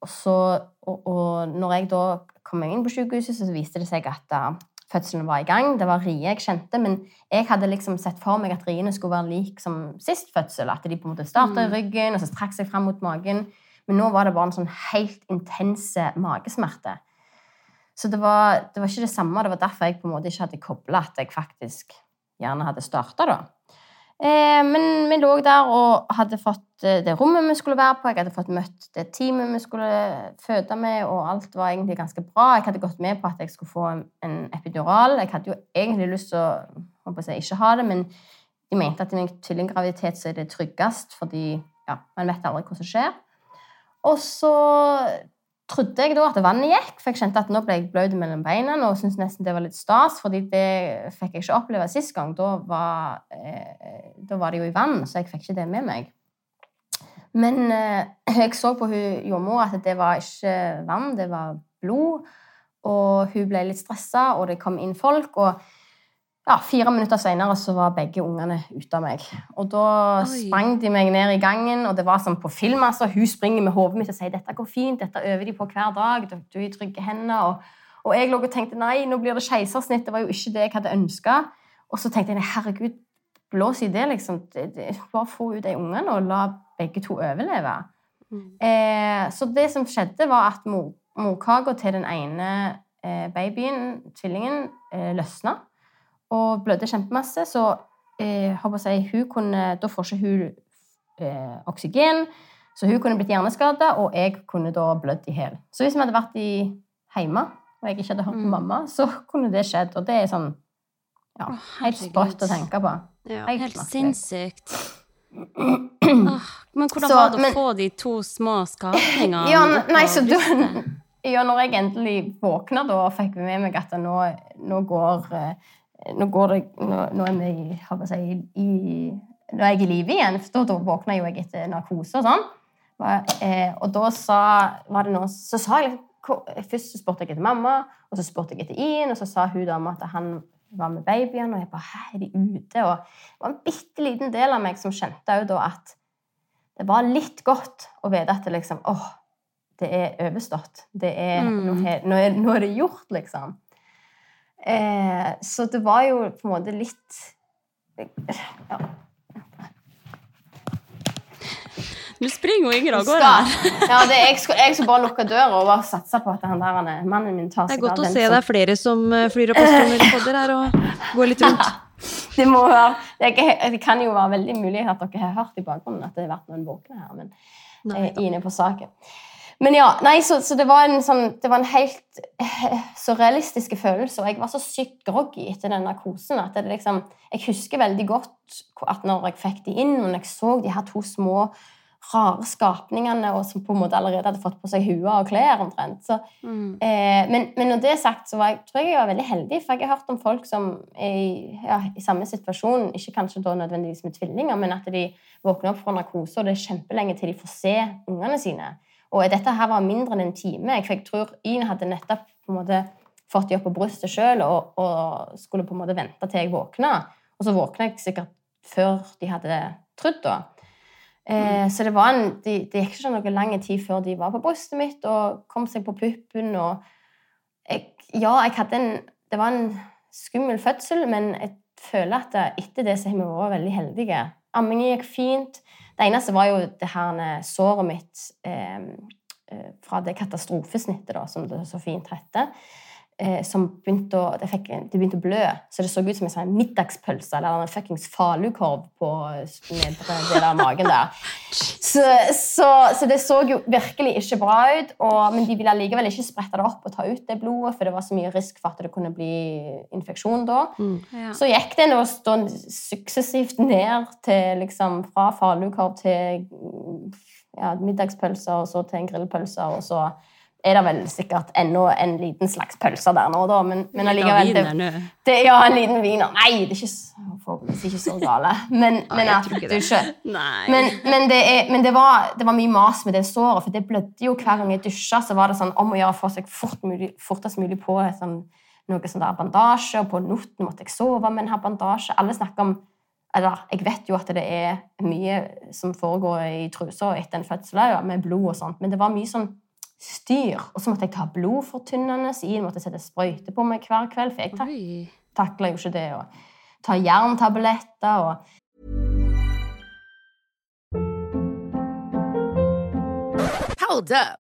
og, så, og, og når jeg da kom inn på sykehuset, så viste det seg at uh, fødselen var i gang. Det var rie jeg kjente, men jeg hadde liksom sett for meg at riene skulle være lik som sist fødsel. At de på en måte starta i ryggen, og så trakk seg fram mot magen. Men nå var det bare en sånn helt intense magesmerte. Så det var, det var ikke det samme. Det var derfor jeg på en måte ikke hadde kobla at jeg faktisk gjerne hadde starta, da. Eh, men vi lå der og hadde fått eh, det rommet vi skulle være på. Jeg hadde fått møtt det teamet vi skulle føde med, og alt var egentlig ganske bra. Jeg hadde gått med på at jeg skulle få en, epidural. Jeg hadde jo egentlig lyst til å jeg, ikke ha det, men de mente at i en tvillinggraviditet så er det tryggest, fordi ja, man vet aldri hva som skjer. Og så trodde jeg da at vannet gikk, for jeg kjente at nå ble jeg bløt mellom beina og syntes nesten det var litt stas, fordi det fikk jeg ikke oppleve sist gang. Da var, eh, da var det jo i vann, så jeg fikk ikke det med meg. Men eh, jeg så på hun jordmor at det var ikke vann, det var blod. Og hun ble litt stressa, og det kom inn folk. og ja, Fire minutter senere så var begge ungene ute av meg. Og da Oi. sprang de meg ned i gangen, og det var som på film. altså. Hun springer med hodet mitt og sier dette går fint, dette øver de på hver dag. Du, er i trygge hender. Og, og jeg lå og tenkte nei, nå blir det keisersnitt. Det var jo ikke det jeg hadde ønska. Og så tenkte jeg herregud, blås i det, liksom. Bare få ut de ungene og la begge to overleve. Eh, så det som skjedde, var at mor, morkaka til den ene eh, babyen, tvillingen, eh, løsna og blødde kjempemasse. Så eh, jeg, hun kunne, da får ikke hun eh, oksygen, så hun kunne blitt hjerneskada, og jeg kunne da blødd i hjel. Så hvis vi hadde vært i hjemme, og jeg ikke hadde hørt på Mm. mamma, så kunne det skjedd. Og det er sånn ja, oh, helt sprøtt å tenke på. Ja. Helt helt sinnssykt. Åh, men hvordan Så, var det å men- få de to små skapningene Ja, nei, så du, ja, når jeg endelig våkna, da fikk vi med meg at nå, nå går eh, Nå går det Nå, nå er vi hva jeg si, i jeg er i live igjen, for da våkna jo jeg etter narkose og sånn. Eh, og da sa, var det noe, så sa jeg Først så spurte jeg etter mamma, og så spurte jeg etter Ian, og så sa hun dama at han var med babyen, og jeg bare Hæ, er de ute? Og det var en bitte liten del av meg som skjønte òg da at det var litt godt å vite at det liksom åh, det er overstått. Det er, mm. nå, er, nå, er, nå, er, det gjort, liksom. Eh, så det var jo på en måte litt ja, Nå springer jo Ingrid av gårde. Ja, det jeg, skal, jeg skal bare lukke døra og bare satse på at han der, mannen min tar seg av den. Det er godt å se det er flere som eh, flyr opp på strømmelpodder her og går litt rundt. Det, må være, det, kan jo være veldig mulig at dere har hørt i bakgrunnen at det har vært noen våkne her, men Nei, eh, inne på saken. Men ja, nei, så, så det, var en sånn, det var en helt surrealistisk følelse. Og jeg var så sykt groggy etter den narkosen at det liksom, jeg husker veldig godt at når jeg fikk de inn, og når jeg så de her to små rare skapningene og som på en måte allerede hadde fått på seg hue og klær. omtrent. Så, mm. eh, men, men, når det er sagt, så var jeg, tror jeg jeg var veldig heldig, for jeg har hørt om folk som er i, ja, i samme situasjon, ikke kanskje da nødvendigvis med tvillinger, men at de våkner opp fra narkose, og det er kjempelenge til de får se ungene sine. Og dette her var mindre enn en time. For jeg tror Ine hadde nettopp måte fått de opp på brystet sjøl og, og, skulle på en måte vente til jeg våkna. Og så våkna jeg sikkert før de hadde trodd, da. Eh, så det, var en, de, det gikk ikke noe lang tid før de var på brystet mitt og kom seg på puppen. Og jeg, ja, jeg hadde en Det var en skummel fødsel, men jeg føler at etter det så har vi vært veldig heldige. Ammingen gikk fint. Det eneste var jo det her såret mitt eh, eh, fra det katastrofesnittet, da, som det så fint heter som begynte å, det, fikk, det, begynte å blø. Så det så ut som en sånn middagspølse eller en fuckings falukorv på nedre del av magen der. Så, så, så, det så jo virkelig ikke bra ut. Og, men de ville allikevel ikke sprette det opp og ta ut det blodet, for det var så mye risk for at det kunne bli infeksjon da. Mm, ja. Så gikk det nå suksessivt ned til liksom fra falukorv til ja, middagspølser, og så til en grillpølse, og så er det vel sikkert ennå en liten slags pølse der nå, da. Men, men allikevel det, det, Ja, en liten wiener. Nei, det er ikke, forhåpentligvis ikke så gale. Men, men at du ikke Men, men, det, er, men det, var, det, var, mye mas med det såret, for det blødde jo hver gang jeg dusja. Så var det sånn om å gjøre å få seg fort mulig, fortest mulig på sånn, noe sånn der bandasje, og på noten måtte jeg sove med en her bandasje. Alle snakker om eller jeg vet jo at det er mye som foregår i trusa etter en fødsel med blod og sånt, men det var mye sånn styr. Og så måtte jeg ta blodfortynnende, så Ian måtte sette sprøyte på meg hver kveld. For jeg tak takla jo ikke det å ta jerntabletter og Hold up.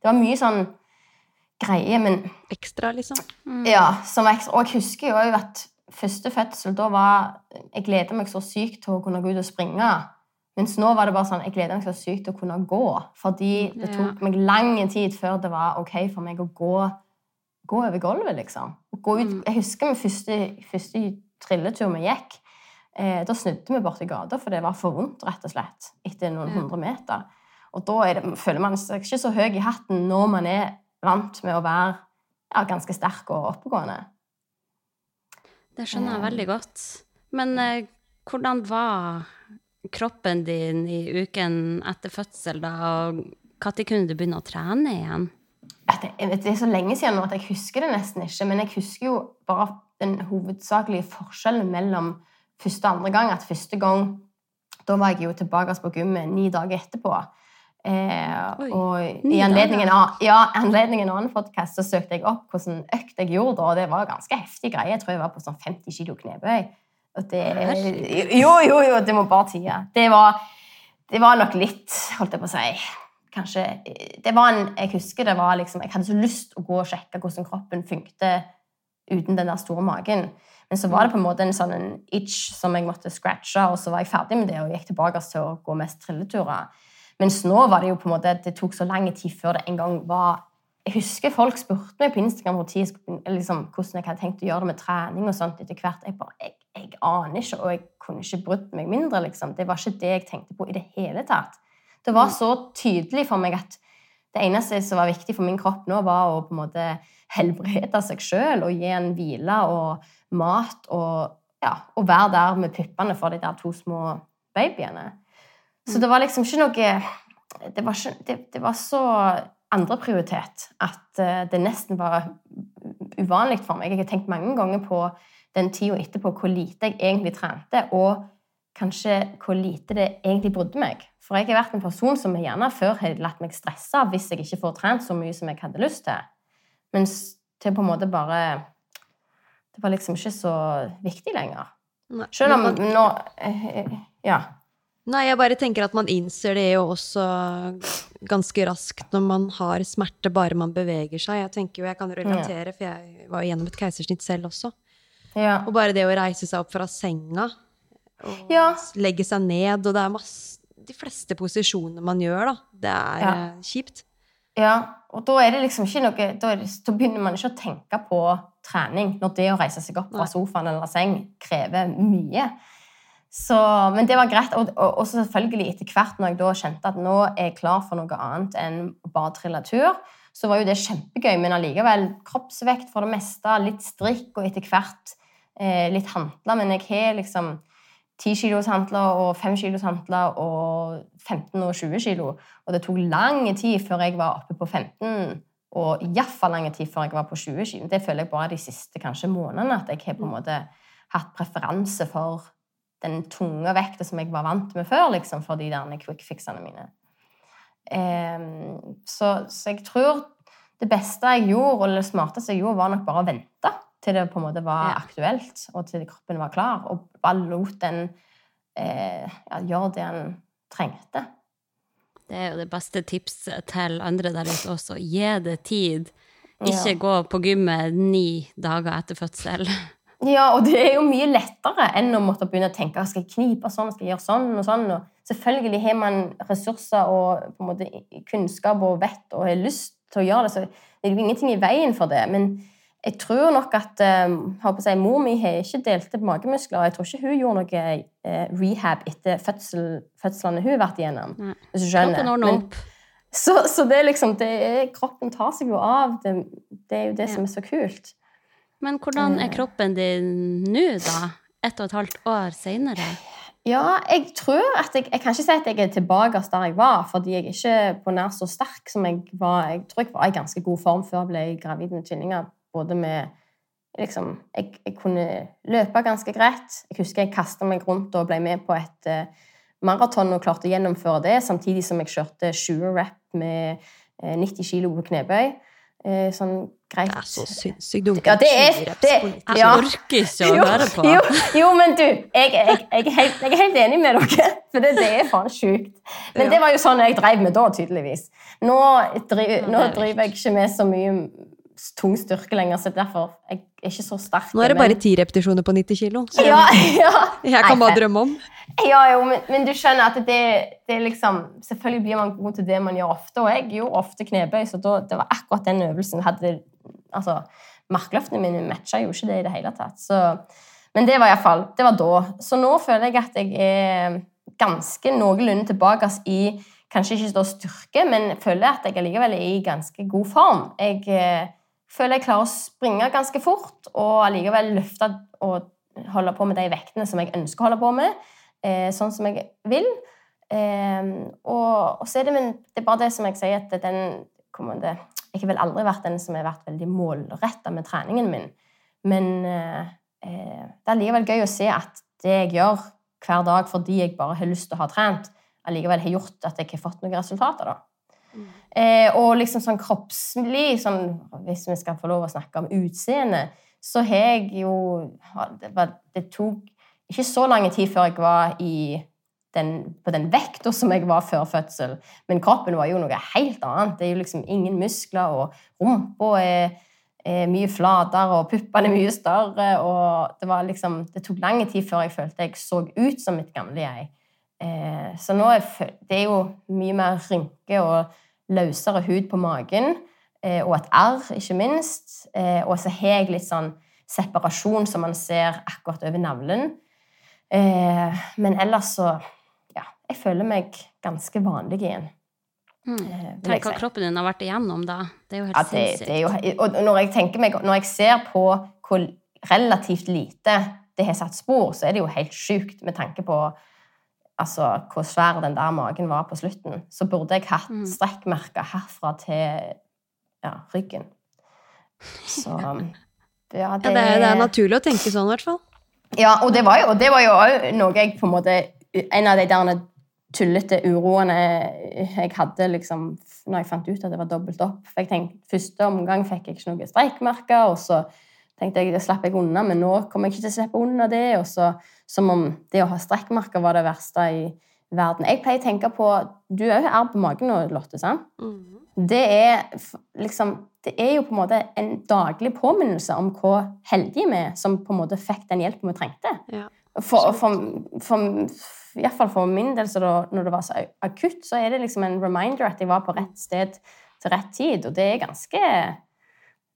Det var mye sånn greie, men Ekstra, liksom? Mm. Ja. som ekstra. Og jeg husker jo at første fødsel, da var Jeg gleda meg så sykt til å kunne gå ut og springe. Mens nå var det bare sånn, jeg gleda meg så sykt til å kunne gå. Fordi det tok meg lang tid før det var ok for meg å gå, gå over gulvet, liksom. Ut, mm. jeg husker min første, første trilletur vi gikk. Eh, da snudde vi borti gata, for det var for vondt, rett og slett. Etter noen hundre meter. Og da det, føler man seg ikke så høy i hatten når man er vant med å være ja, ganske sterk og oppegående. Det skjønner jeg veldig godt. Men eh, hvordan var kroppen din i uken etter fødsel, da? Og når kunne du begynne å trene igjen? Det, det er så lenge siden nå at jeg husker det nesten ikke. Men jeg husker jo bare den hovedsakelige forskjellen mellom første og andre gang. At første gang Da var jeg jo tilbake på gymmet ni dager etterpå. Eh, og i anledningen av ja, anledningen av en annen podcast så søkte jeg opp hvordan økt jeg gjorde, og det var ganske heftig greie. Jeg tror jeg var på sånn 50 kilo knebøy. Og det, jo, jo, jo, det må bare tie. Det var, det var nok litt, holdt jeg på å si Kanskje Det var en Jeg husker det var liksom Jeg hadde så lyst å gå og sjekke hvordan kroppen funkte uten den der store magen. Men så var det på en måte en sånn en itch som jeg måtte scratche, og så var jeg ferdig med det og gikk tilbake til å gå mest trilleturer. Mens nå var det jo på en måte det tok så lang tid før det en gang var Jeg husker folk spurte meg på Instagram hvor tid liksom, hvordan jeg hadde tenkt å gjøre det med trening og sånt etter hvert. Jeg bare, jeg, jeg aner ikke, og jeg kunne ikke brydd meg mindre. liksom. Det var ikke det jeg tenkte på i det hele tatt. Det var så tydelig for meg at det eneste som var viktig for min kropp nå, var å på en måte helbrede seg sjøl og gi en hvile og mat og, ja, og være der med puppene for de der to små babyene. Så det var liksom ikke noe Det var, ikke, det, det var så andreprioritet at eh, det nesten var uvanlig for meg. Jeg har tenkt mange ganger på den tida etterpå hvor lite jeg egentlig trente, og kanskje hvor lite det egentlig brydde meg. For jeg har vært en person som jeg gjerne før har latt meg stresse hvis jeg ikke får trent så mye som jeg hadde lyst til. Mens til på en måte bare Det var liksom ikke så viktig lenger. Selv om nå eh, Ja. Nei, jeg bare tenker at man innser det jo også ganske raskt når man har smerte bare man beveger seg. Jeg tenker jo, jeg kan relatere, for jeg var jo gjennom et keisersnitt selv også. ja. Og bare det å reise seg opp fra senga og Ja. legge seg ned, og det er masse De fleste posisjonene man gjør, da. Det er Ja. eh, kjipt. Ja, og da er det liksom ikke noe Da, det, da begynner man ikke å tenke på trening når det å reise seg opp fra sofaen eller seng krever mye. Så, men det var greit. Og, og, og selvfølgelig etter hvert når jeg da kjente at nå er jeg klar for noe annet enn bare trille tur, så var jo det kjempegøy, men allikevel kroppsvekt for det meste, litt strikk og etter hvert eh, litt hantler. Men jeg har liksom 10 kilos hantler og 5 kilos hantler og 15 og 20 kilo. Og det tok lang tid før jeg var oppe på 15, og iallfall lang tid før jeg var på 20 kilo. Det føler jeg bare de siste kanskje månedene at jeg har på en måte hatt preferanse for den tunge vekta som jeg var vant med før, liksom, for de der quick fixene mine. Um, så, så jeg tror det beste jeg gjorde, eller det smarteste jeg gjorde, var nok bare å vente til det på en måte var Ja. aktuelt, og til kroppen var klar, og bare lot den eh, ja, gjøre det den trengte. Det er jo det beste tipset til andre der ute også. Gi det tid. Ikke Ja. gå på gymmet ni dager etter fødsel. Ja, og det er jo mye lettere enn å måtte begynne å tenke skal jeg knipe sånn, skal jeg gjøre sånn og sånn. Og selvfølgelig har man ressurser og på en måte kunnskap og vett og har lyst til å gjøre det, så det er jo ingenting i veien for det. Men jeg tror nok at eh, å si, mor mi har ikke delte magemuskler, jeg tror ikke hun gjorde noe eh, rehab etter fødsel, fødslene hun har vært igjennom. Nei. Hvis du skjønner. Men- så, så det liksom det er, Kroppen tar seg jo av. Det, det er jo det Ja. som er så kult. Men hvordan Eh. er kroppen din nå, da? Ett og et halvt år seinere? Ja, jeg tror at jeg, jeg kan ikke si at jeg er tilbake der jeg var, fordi jeg er ikke på nær så sterk som jeg var. Jeg tror jeg var i ganske god form før jeg ble gravid med tvillinger. Både med liksom, jeg, jeg kunne løpe ganske greit. Jeg husker jeg kasta meg rundt og ble med på et uh, maraton og klarte å gjennomføre det, samtidig som jeg kjørte 20 rep med uh, 90 kilo på knebøy. Eh, sånn greit. Det er så sinnssykt dumt. Ja, det er- 20 reps det- ja. Jeg orker ikke å høre på. Jo, jo men du, jeg, jeg, jeg, er helt, jeg er helt enig med dere. For det, det er faen sjukt. Men Ja. det var jo sånn jeg drev med da, tydeligvis. Nå, driv, Ja, nå er driver jeg ikke med så mye tung styrke lenger, så derfor jeg er ikke så sterk. Nå er det men- bare ti repetisjoner på 90 kilo. Så jeg kan bare drømme om. Ja, jo, men, men du skjønner at det, det er liksom Selvfølgelig blir man god til det man gjør ofte, og jeg gjorde ofte knebøy, så da, det var akkurat den øvelsen hadde Altså, markløftene mine matcha jo ikke det i det hele tatt. Så, men det var iallfall Det var da. Så nå føler jeg at jeg er ganske noenlunde tilbake i Kanskje ikke da styrke, men føler at jeg allikevel er i ganske god form. Jeg eh, føler jeg klarer å springe ganske fort og allikevel løfte og holde på med de vektene som jeg ønsker å holde på med sånn som jeg vil. Eh, og, så er det, men, det er bare det som jeg sier, at den det, Jeg har vel aldri vært den som har vært veldig målretta med treningen min. Men eh, eh, det er likevel gøy å se at det jeg gjør, hver dag fordi jeg bare har lyst til å ha trent, allikevel har gjort at jeg har fått noen resultater. da. Eh, og liksom sånn kroppslig, sånn, hvis vi skal få lov å snakke om utseende, så har jeg jo det, var, det tok ikke så lang tid før jeg var den, på den vekta som jeg var før fødsel. Men kroppen var jo noe helt annet. Det er jo liksom ingen muskler, og rumpa er, er mye flatere, og puppene er mye større. Og det, liksom, det tok lang tid før jeg følte jeg så ut som mitt gamle jeg. Eh, så nå er det er jo mye mer rynke og løsere hud på magen, eh, og et arr, ikke minst. Eh, og så har jeg litt sånn separasjon som man ser akkurat over navlen. Eh, men ellers så Ja, jeg føler meg ganske vanlig igjen. Mm. eh, Tenk hva si. kroppen din har vært igjennom, da. Det er jo helt Ja, det, sinnssykt. det jo, og når jeg, meg, når jeg ser på hvor relativt lite det har satt spor, så er det jo helt sjukt med tanke på altså, hvor svær den der magen var på slutten. Så burde jeg hatt Mm. strekkmerker herfra til ja, ryggen. Så ja, det, Ja, det, er, det er naturlig å tenke sånn, i hvert fall. Ja, og det var jo, det var jo noe jeg på en måte En av de der tullete uroene jeg hadde liksom, når jeg fant ut at det var dobbelt opp. For jeg tenkte, Første omgang fikk jeg ikke noen streikmerker, og så tenkte jeg det slapp jeg unna, men nå kommer jeg ikke til å slippe unna det. og så Som om det å ha streikmerker var det verste i verden. Jeg pleier å tenke på Du er jo arr på magen nå, Lotte. sant? Det er liksom Det er jo på en måte en daglig påminnelse om hvor heldige vi er som på en måte fikk den hjelpen vi trengte. Ja. For, for, for, i hvert fall for min del, så da, når det var så akutt, så er det liksom en reminder at jeg var på rett sted til rett tid. Og det er ganske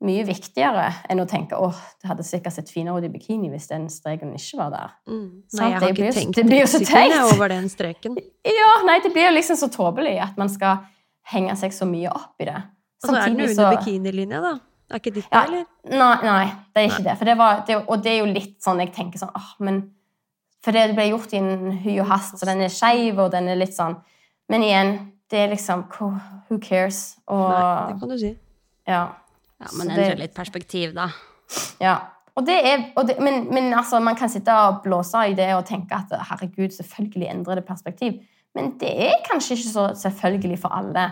mye viktigere enn å tenke åh, det hadde sikkert sett finere ut i bikini hvis den streken ikke var der. Mm. Nei, jeg har det ikke blir- tenkt det blir jo så teit. over den streken. Ja, nei, det blir jo liksom så tåpelig at man skal henge seg så mye opp i det. Og så er den under bikinilinja, da. Er ikke ditt, Ja, eller? Nei, nei, det er ikke det. For det var, det, og det er jo litt sånn jeg tenker sånn åh, men For det ble gjort i en hy og hast, så den er skeiv, og den er litt sånn Men igjen, det er liksom who who cares? Og Nei, det kan du si. ja. Ja, men endre litt perspektiv, da. Ja. Og det er, og det, men men altså, man kan sitte og blåse i det og tenke at herregud, selvfølgelig endrer det perspektiv. Men det er kanskje ikke så selvfølgelig for alle.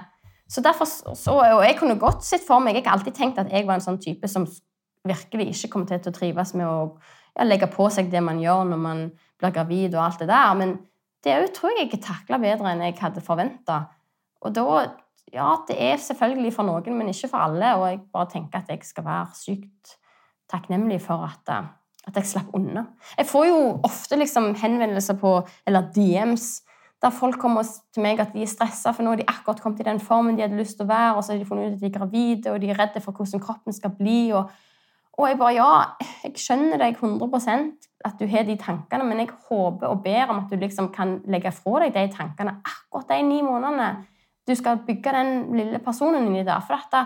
Så derfor, så, og jeg kunne godt sett for meg Jeg har alltid tenkt at jeg var en sånn type som virkelig ikke kom til å trives med å ja, legge på seg det man gjør når man blir gravid og alt det der. Men det òg tror jeg jeg takla bedre enn jeg hadde forventa. Og da Ja, det er selvfølgelig for noen, men ikke for alle. Og jeg bare tenker at jeg skal være sykt takknemlig for at, at jeg slapp unna. Jeg får jo ofte liksom henvendelser på, eller DMs, der folk kommer til meg at de er stressa, for nå har de akkurat kommet i den formen de hadde lyst til å være, og så har de funnet ut at de er gravide, og de er redde for hvordan kroppen skal bli. Og, og jeg bare Ja, jeg skjønner deg 100% at du har de tankene, men jeg håper og ber om at du liksom kan legge fra deg de tankene akkurat de ni månedene du skal bygge den lille personen inni der. For dette,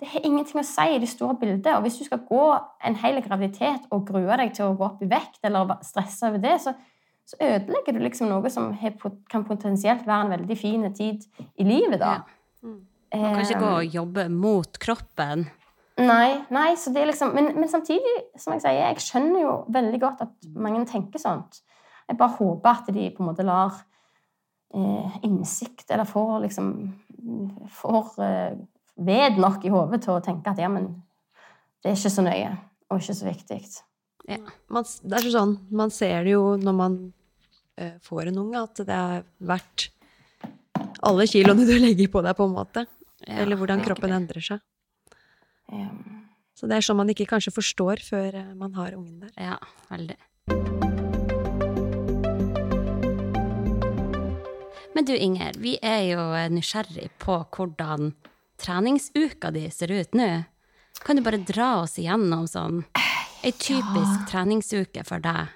det, har ingenting å si i det store bildet. Og hvis du skal gå en hel graviditet og grue deg til å gå opp i vekt eller stresse over det, så, så ødelegger du liksom noe som kan potensielt være en veldig fin tid i livet. da. Man kan ikke gå og jobbe mot kroppen. Nei, nei, så det er liksom, men, men samtidig, som jeg sier, jeg skjønner jo veldig godt at mange tenker sånt. Jeg bare håper at de på en måte lar eh, innsikt, eller får liksom Får eh, ved nok i hodet til å tenke at ja, men det er ikke så nøye, og ikke så viktig. Man, det er sånn, man ser det jo når man får en unge, at det er verdt alle kiloene du legger på deg, på en måte. Eller hvordan kroppen endrer seg. Ja. Så det er sånn man ikke kanskje forstår før eh, man har ungen der. Ja, veldig. Men du, Inger, vi er jo eh, nysgjerrig på hvordan treningsuka di ser ut nå. Kan du bare dra oss igjennom sånn ei typisk treningsuke for deg?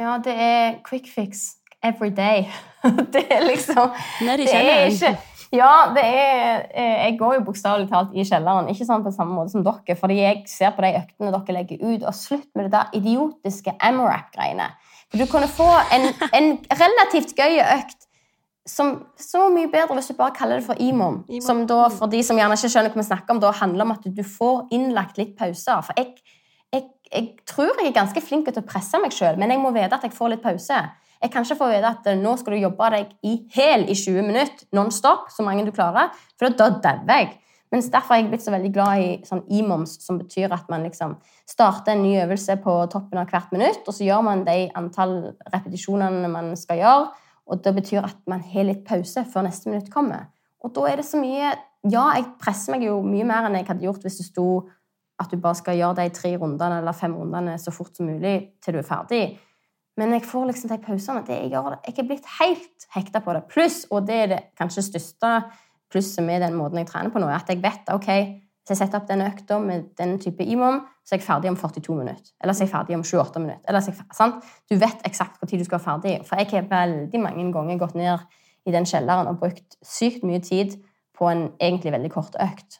ja, det er quick fix every day. det er liksom Nede i det er kjelleren? Ja, det er eh, Jeg går jo bokstavelig talt i kjelleren. Ikke sånn på samme måte som dere, fordi jeg ser på de øktene dere legger ut, og slutt med det der idiotiske Amorap-greiene. Du kunne få en, en relativt gøy økt som så mye bedre hvis du bare kaller det for IMOM. IMOM. Som da, for de som gjerne ikke skjønner hva vi snakker om, da handler om at du får innlagt litt pauser. For jeg, jeg, jeg tror jeg er ganske flink til å presse meg sjøl, men jeg må vite at jeg får litt pause. Jeg kan ikke vite at eh, nå skal du jobbe deg i hæl i 20 minutter non-stop, så mange du klarer, for da dauer jeg. Mens derfor er jeg blitt så veldig glad i sånn e-moms, som betyr at man liksom starter en ny øvelse på toppen av hvert minutt, og så gjør man de antall repetisjonene man skal gjøre, og det betyr at man har litt pause før neste minutt kommer. Og da er det så mye Ja, jeg presser meg jo mye mer enn jeg hadde gjort hvis det sto at du bare skal gjøre de tre rundene eller fem rundene så fort som mulig til du er ferdig. Men jeg får liksom de pausene. Det jeg, gjør, jeg er blitt helt hekta på det. Pluss, og det er det kanskje største plusset med den måten jeg trener på nå, er at jeg vet ok, hvis jeg setter opp den økta med den type IMOM, så er jeg ferdig om 42 minutter. Eller så er jeg ferdig om 28 minutter. Eller så er jeg sant? Du vet eksakt når du skal være ferdig. For jeg har veldig mange ganger gått ned i den kjelleren og brukt sykt mye tid på en egentlig veldig kort økt.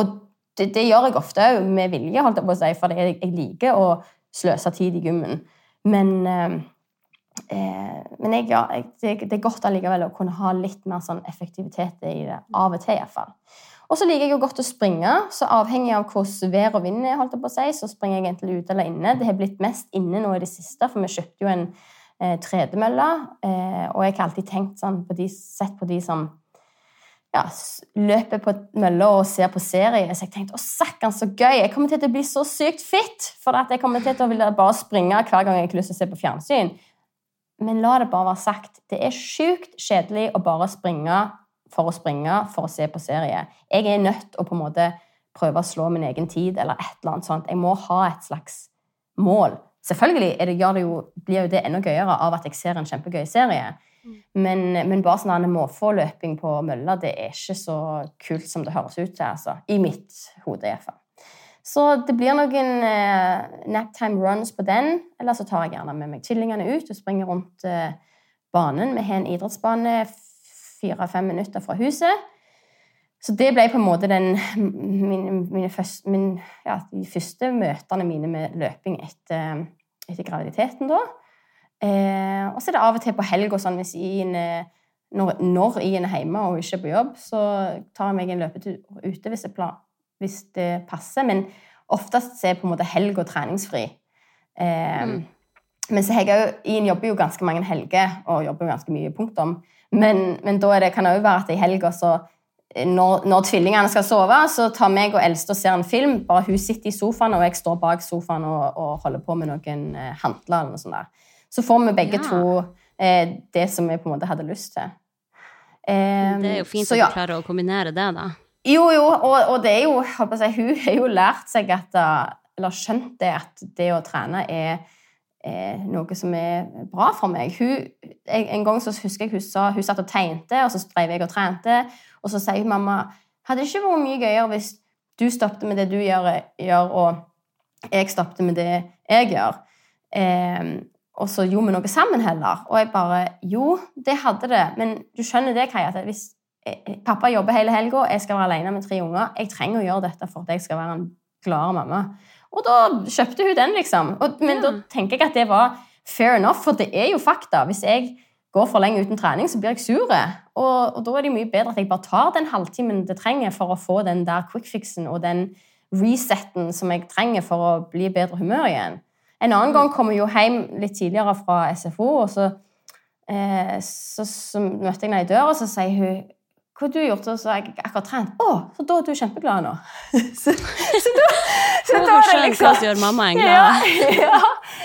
Og det, det gjør jeg ofte òg med vilje, holdt jeg på å si, for jeg, jeg liker å sløse tid i gymmen. Men eh, Eh, men jeg, ja, det, det, er godt allikevel å kunne ha litt mer sånn effektivitet i det. Av og til, iallfall. Og så liker jeg jo godt å springe, så avhengig av hvordan vær og vind er, holdt jeg på å si, så springer jeg egentlig ute eller inne. Det har blitt mest inne nå i det siste, for vi kjøpte jo en eh, tredemølle. Eh, og jeg har alltid tenkt sånn på de, sett på de som ja, løper på mølla og ser på serie. Så jeg tenkte å sakkan, så gøy! Jeg kommer til å bli så sykt fit! For at jeg kommer til å ville bare springe hver gang jeg har lyst til å se på fjernsyn. Men la det bare være sagt, det er sjukt kjedelig å bare springe for å springe for å se på serie. Jeg er nødt til å på en måte prøve å slå min egen tid eller et eller annet sånt. Jeg må ha et slags mål. Selvfølgelig det, det jo, blir jo det enda gøyere av at jeg ser en kjempegøy serie. Men, men bare sånn måfåløping på mølla, det er ikke så kult som det høres ut til. altså. I mitt hode, iallfall. Så det blir noen eh, naptime runs på den. Eller så tar jeg gjerne med meg tvillingene ut og springer rundt eh, banen. Vi har en idrettsbane fire-fem minutter fra huset. Så det ble på en måte den, mine, mine første, min, ja, de første møtene mine med løping etter, etter graviditeten. da. Eh, og så er det av og til på helg og sånn, hvis Ian, når, når Ian er hjemme og ikke er på jobb, så tar jeg meg en løpetur ute hvis plan, hvis det passer. Men oftest er på en måte helg og treningsfri. Eh, mm. Men så jeg Ian jobber jo ganske mange helger og jobber jo ganske mye, punktum. Men, men da det, kan det òg være at i helga så når, når, tvillingene skal sove, så tar meg og eldste og ser en film. Bare hun sitter i sofaen, og jeg står bak sofaen og, og holder på med noen eh, hantler. eller noe sånt der. Så får vi begge ja. to eh, det som vi på en måte hadde lyst til. Eh, det er jo fint så, at du klarer å kombinere det, da. Jo, jo, og, og det er jo, si, hun har jo lært seg at Eller skjønt det at det å trene er, er noe som er bra for meg. Hun, en gang så husker jeg hun sa hun satt og tegnte, og så drev jeg og trente. Og så sier hun mamma hadde det ikke vært mye gøyere hvis du stoppet med det du gjør, gjør og jeg stoppet med det jeg gjør. Eh, og så gjorde vi noe sammen heller. Og jeg bare Jo, det hadde det. Men du skjønner det, Kai, at hvis Pappa jobber hele helga, jeg skal være alene med tre unger. Jeg trenger å gjøre dette for at jeg skal være en gladere mamma. Og da kjøpte hun den, liksom. Og, men ja. da tenker jeg at det var fair enough, for det er jo fakta. Hvis jeg går for lenge uten trening, så blir jeg sur. Og, og, da er det mye bedre at jeg bare tar den halvtimen det trenger for å få den der quick-fixen og den resetten som jeg trenger for å bli i bedre humør igjen. En annen gang kommer jeg jo hjem litt tidligere fra SFO, og så, eh, så, så møtte jeg henne i døra, og så sier hun hva har du gjort? Og så har jeg akkurat trent. Å, så da er du kjempeglad nå. så, så, da, så da er det liksom Hva gjør mamma glad? Ja, ja,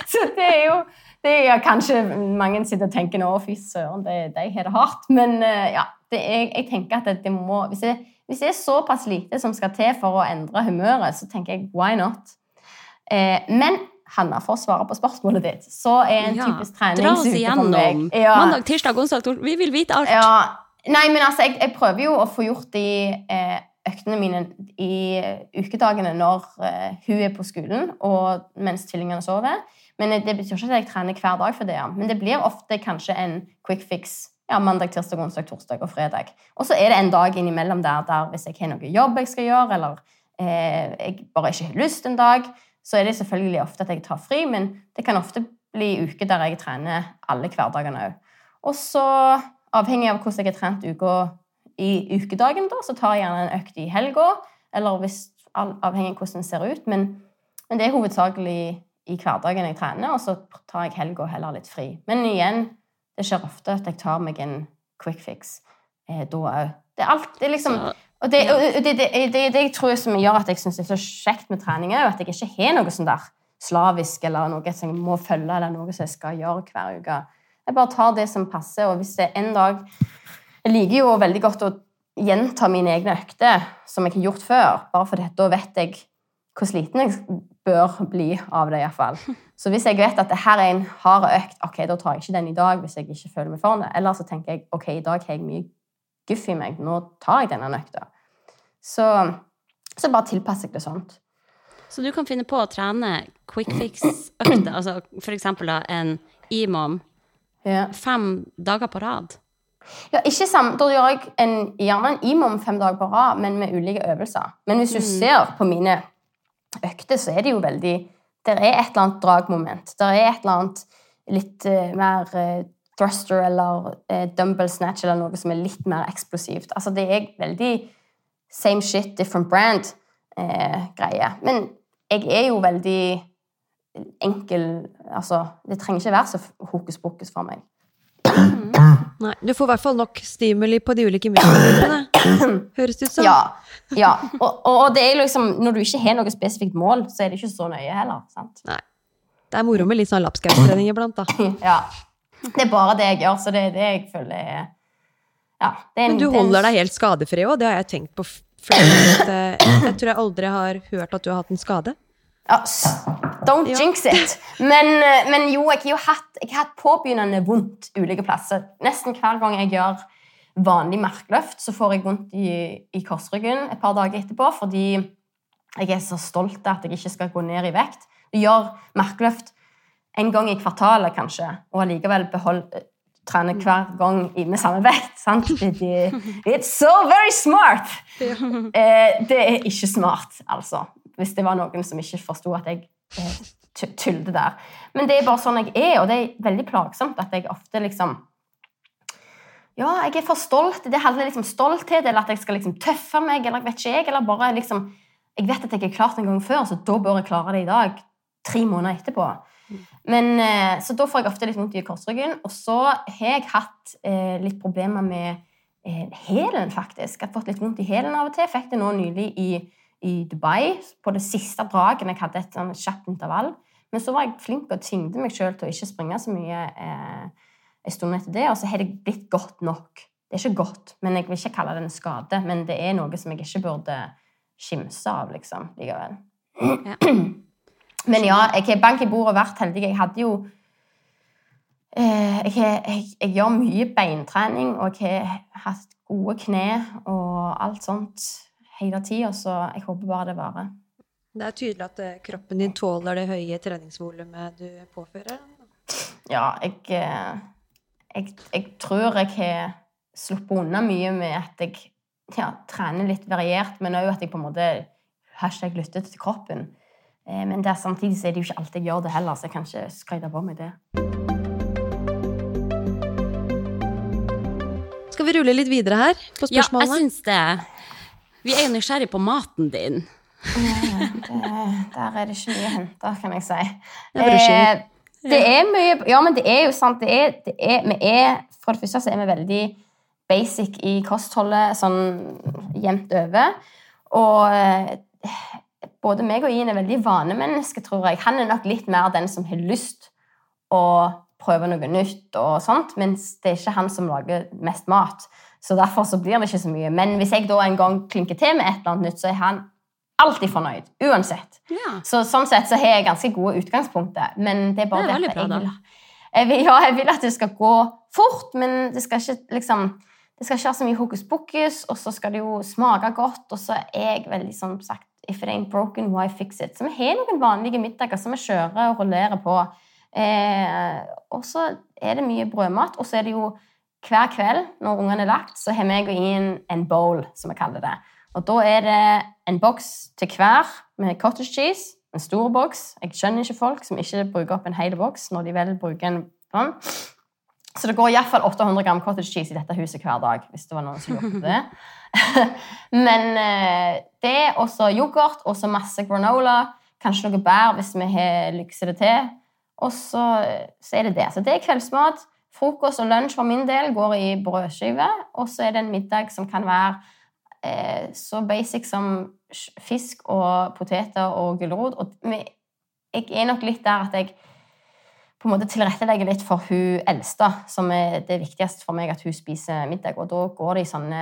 så det er jo det er Kanskje mange sitter og tenker nå, fy søren, de har det hardt. Men uh, ja, det er, jeg tenker at det, må hvis det, hvis det, er såpass lite som skal til for å endre humøret, så tenker jeg why not? Eh, men Hanna, for å svare på spørsmålet ditt, så er en ja, typisk treningsuke for meg ja. Mandag, tirsdag, onsdag, torsdag Vi vil vite alt. Ja, Nei, men altså, jeg, jeg, prøver jo å få gjort de eh, øktene mine i ukedagene når eh, hun er på skolen, og mens tvillingene sover. Men det betyr ikke at jeg trener hver dag for det. Ja. Men det blir ofte kanskje en quick fix ja, mandag, tirsdag, onsdag, torsdag og fredag. Og så er det en dag innimellom der, der hvis jeg har noe jobb jeg skal gjøre, eller eh, jeg bare ikke har lyst en dag, så er det selvfølgelig ofte at jeg tar fri, men det kan ofte bli uker der jeg trener alle hverdagene òg. Og så Avhengig av hvordan jeg har trent uka i ukedagen, da, så tar jeg gjerne en økt i helga. Eller hvis, avhengig av hvordan det ser ut. Men, men det er hovedsakelig i hverdagen jeg trener, og så tar jeg helga heller litt fri. Men igjen, Det skjer ofte at jeg tar meg en quick fix eh, da òg. Det er alt det er liksom og det, og det, det, det, jeg tror som gjør at jeg syns det er så kjekt med trening, er jo at jeg ikke har noe sånn der slavisk eller noe som jeg må følge, eller noe som jeg skal gjøre hver uke. Jeg bare tar det som passer, og hvis det er en dag Jeg liker jo veldig godt å gjenta mine egne økter, som jeg har gjort før, bare fordi da vet jeg hvor sliten jeg bør bli av det, iallfall. Så hvis jeg vet at det her er en hard økt, ok, da tar jeg ikke den i dag hvis jeg ikke føler meg for det. Eller så tenker jeg ok, i dag har jeg mye guff i meg, nå tar jeg denne økta. Så, så bare tilpasser jeg det sånt. Så du kan finne på å trene quick fix-økter, altså eksempel en imom, Ja. fem dager på rad. Ja, ikke sam, Da gjør jeg en, gjerne en IMOM fem dager på rad, men med ulike øvelser. Men hvis du ser på mine økter, så er det jo veldig Det er et eller annet dragmoment. Det er et eller annet litt uh, mer eh, thruster eller eh, dumbbell snatch eller noe som er litt mer eksplosivt. Altså, det er veldig same shit, different brand-greie. men jeg er jo veldig enkel Altså, det trenger ikke være så hokus pokus for meg. Nei, du får i hvert fall nok stimuli på de ulike muskelgruppene. Høres det ut som. Ja. ja. Og, og det er liksom, når du ikke har noe spesifikt mål, så er det ikke så nøye heller. sant? Nei. Det er moro med litt sånn lapskaustrening iblant, da. Ja. Det er bare det jeg gjør, så det er det jeg føler er ja, det er en, Men du er holder deg helt skadefri òg, det har jeg tenkt på flere eh, Jeg tror jeg aldri har hørt at du har hatt en skade. ja, Don't Ja. jinx it! Men, eh, men jo, jeg har jo hatt, jeg har hatt påbegynnende vondt ulike plasser. Nesten hver gang jeg gjør vanlig markløft, så får jeg vondt i, i korsryggen et par dager etterpå, fordi jeg er så stolt av at jeg ikke skal gå ned i vekt. Du gjør markløft en gang i kvartalet, kanskje, og allikevel behold, eh, trene hver gang med samme vekt. sant? It's so very smart! Eh, det er ikke smart, altså. Hvis det var noen som ikke forsto at jeg eh, der. Men det er bare sånn jeg er, og det er veldig plagsomt at jeg ofte liksom Ja, jeg er for stolt. Det handler liksom stolthet, eller at jeg skal liksom tøffe meg, eller jeg vet ikke jeg, eller bare liksom Jeg vet at jeg har klart det en gang før, så da bør jeg klare det i dag. Tre måneder etterpå. Men, eh, så da får jeg ofte litt vondt i korsryggen. Og så har jeg hatt eh, litt problemer med eh, hælen, faktisk. Jeg har fått litt vondt i hælen av og til. Fikk det nå nylig i, i Dubai, på det siste draget jeg hadde et sånn kjapt intervall. Men så var jeg flink og tyngde meg sjøl til å ikke springe så mye eh, en stund etter det, og så har det blitt godt nok. Det er ikke godt, men jeg vil ikke kalle det en skade. Men det er noe som jeg ikke burde skimse av, liksom, likevel. Ja. Men ja, jeg har bank i bordet og vært heldig. Jeg hadde jo eh, jeg, jeg, jeg gjør mye beintrening, og jeg har hatt gode kne og alt sånt hele tida, så jeg håper bare det varer. Det er tydelig at eh, kroppen din tåler det høye treningsvolumet du påfører. Ja, jeg, eh, jeg, jeg tror jeg har sluppet unna mye med at jeg ja, trener litt variert, men òg at jeg på en måte har ikke lyttet til kroppen. Eh, Men der, samtidig så er det jo ikke alltid jeg gjør det heller, så jeg kan ikke skryte på meg det. Skal vi rulle litt videre her på Ja, jeg spørsmålene? syns det. Vi er jo nysgjerrig på maten din. Det, der er det ikke mye å hente, kan jeg si. Det er. Eh, det er mye Ja, men det er jo sant. Det er, det er, vi er, for det første så er vi veldig basic i kostholdet, sånn jevnt over. Og eh, både meg og Ian er veldig vanemennesker, tror jeg. Han er nok litt mer den som har lyst å prøve noe nytt, og sånt, mens det er ikke han som lager mest mat. Så derfor så blir det ikke så mye. Men hvis jeg da en gang klinker til med et eller annet nytt, så er han alltid fornøyd. Uansett. Ja. Så sånn sett så har jeg ganske gode utgangspunkter. Men det er bare Det er veldig at jeg vil, jeg vil, ja, jeg vil at det skal gå fort, men det skal ikke liksom det skal ikke ha så mye hokus pokus, og så skal det jo smake godt. Og så er jeg veldig som sagt If it ain't broken, why fix it? Så vi har noen vanlige middager som vi kjører og rullerer på. Eh, og så er det mye brødmat, og så er det jo hver kveld når ungene er lagt, så har jeg og Ian en bowl, som vi kaller det. Og da er det en boks til hver med cottage cheese. En stor boks. Jeg skjønner ikke folk som ikke bruker opp en hel boks når de vel bruker en sånn. Så det går iallfall 800 gram cottage cheese i dette huset hver dag. hvis det var noen som på det. Men eh, det, og så yoghurt, og så masse granola. Kanskje noe bær hvis vi har lykser det til. Og så, så er det det. Så det er kveldsmat. Frokost og lunsj for min del går i brødskive, og så er det en middag som kan være eh, så basic som fisk og poteter og gulrot. Og jeg er nok litt der at jeg på en måte tilrettelegger litt for hun eldste, som er det viktigste for meg at hun spiser middag. Og da går det i sånne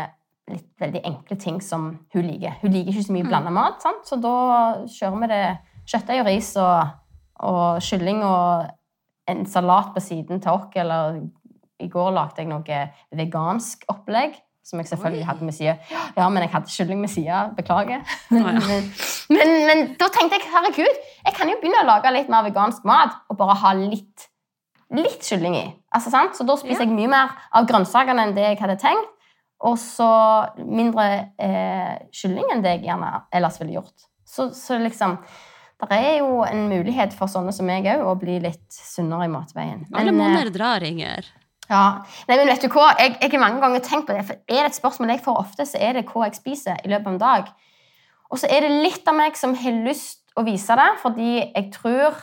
litt veldig enkle ting som hun liker. Hun liker ikke så mye blanda mat, sant? så da kjører vi det kjøttdeig og ris og, og kylling og en salat på siden til oss. Eller i går lagde jeg noe vegansk opplegg. Som jeg selvfølgelig hadde med sida. Ja, men jeg hadde kylling med sida. Beklager. Men, men, men da tenkte jeg herregud, jeg kan jo begynne å lage litt mer vegansk mat og bare ha litt, litt kylling i. Altså, sant? Så da spiser jeg mye mer av grønnsakene enn det jeg hadde tenkt. Og så mindre eh, kylling enn det jeg gjerne ellers ville gjort. Så, så liksom Det er jo en mulighet for sånne som meg òg å bli litt sunnere i matveien. Alle Men, eh, drar, Inger. Ja. Nei, men vet du hva? Jeg, jeg har mange ganger tenkt på det. For er det et spørsmål jeg får ofte, så er det hva jeg spiser i løpet av en dag. Og så er det litt av meg som har lyst å vise det, fordi jeg tror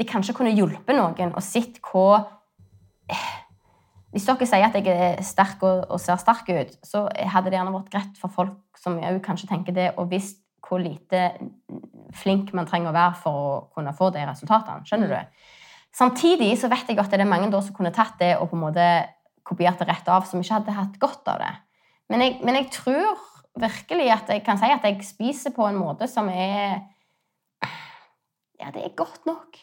det kanskje kunne hjulpet noen å sett hva Hvis dere sier at jeg er sterk og, og ser sterk ut, så hadde det gjerne vært greit for folk som òg kanskje tenker det, og visst hvor lite flink man trenger å være for å kunne få de resultatene. Skjønner du? Samtidig så vet jeg at det er mange som kunne tatt det og på en måte kopiert det rett av, som ikke hadde hatt godt av det. Men jeg, men jeg tror virkelig at jeg kan si at jeg spiser på en måte som er Ja, det er godt nok.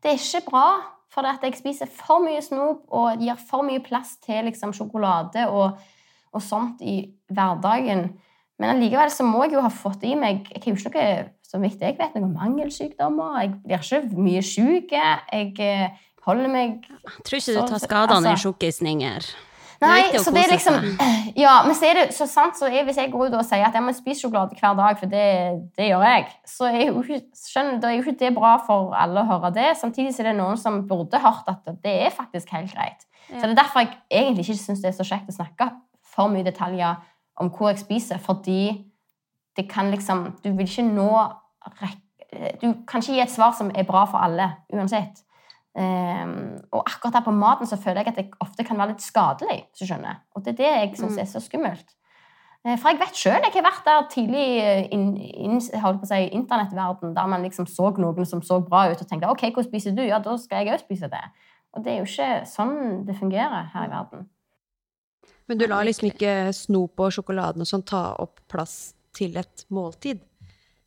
Det er ikke bra, for at jeg spiser for mye snop og gir for mye plass til liksom, sjokolade og, og sånt i hverdagen. Men allikevel så må jeg jo ha fått i meg Jeg er jo ikke noe, så vidt jeg vet, noen mangelsykdommer. Jeg blir ikke mye syk. Jeg eh, holder meg Jeg tror ikke du tar skadene altså- i Inger. Nei, så det er liksom. Ja, men så er det så sant så er, hvis jeg går ut og sier at jeg må spise sjokolade hver dag, for det, det gjør jeg, så er jo ikke, skjønner, da er jo ikke det bra for alle å høre det. Samtidig så er det noen som burde hørt at det er faktisk helt greit. Så det er derfor jeg egentlig ikke syns det er så kjekt å snakke for mye detaljer om hvor jeg spiser, fordi det kan liksom Du vil ikke nå Du kan ikke gi et svar som er bra for alle, uansett. Um, og akkurat her på maten så føler jeg at det ofte kan være litt skadelig. hvis du skjønner. Og det er det jeg syns er så skummelt. Eh, For jeg vet sjøl, jeg har vært der tidlig i holdt på å si, i internettverden, der man liksom så noen som så bra ut, og tenkte ok, hva spiser du? Ja, da skal jeg òg spise det. Og det er jo ikke sånn det fungerer her i verden. Men du lar liksom ikke snop og sjokoladen og sånn ta opp plass til et måltid?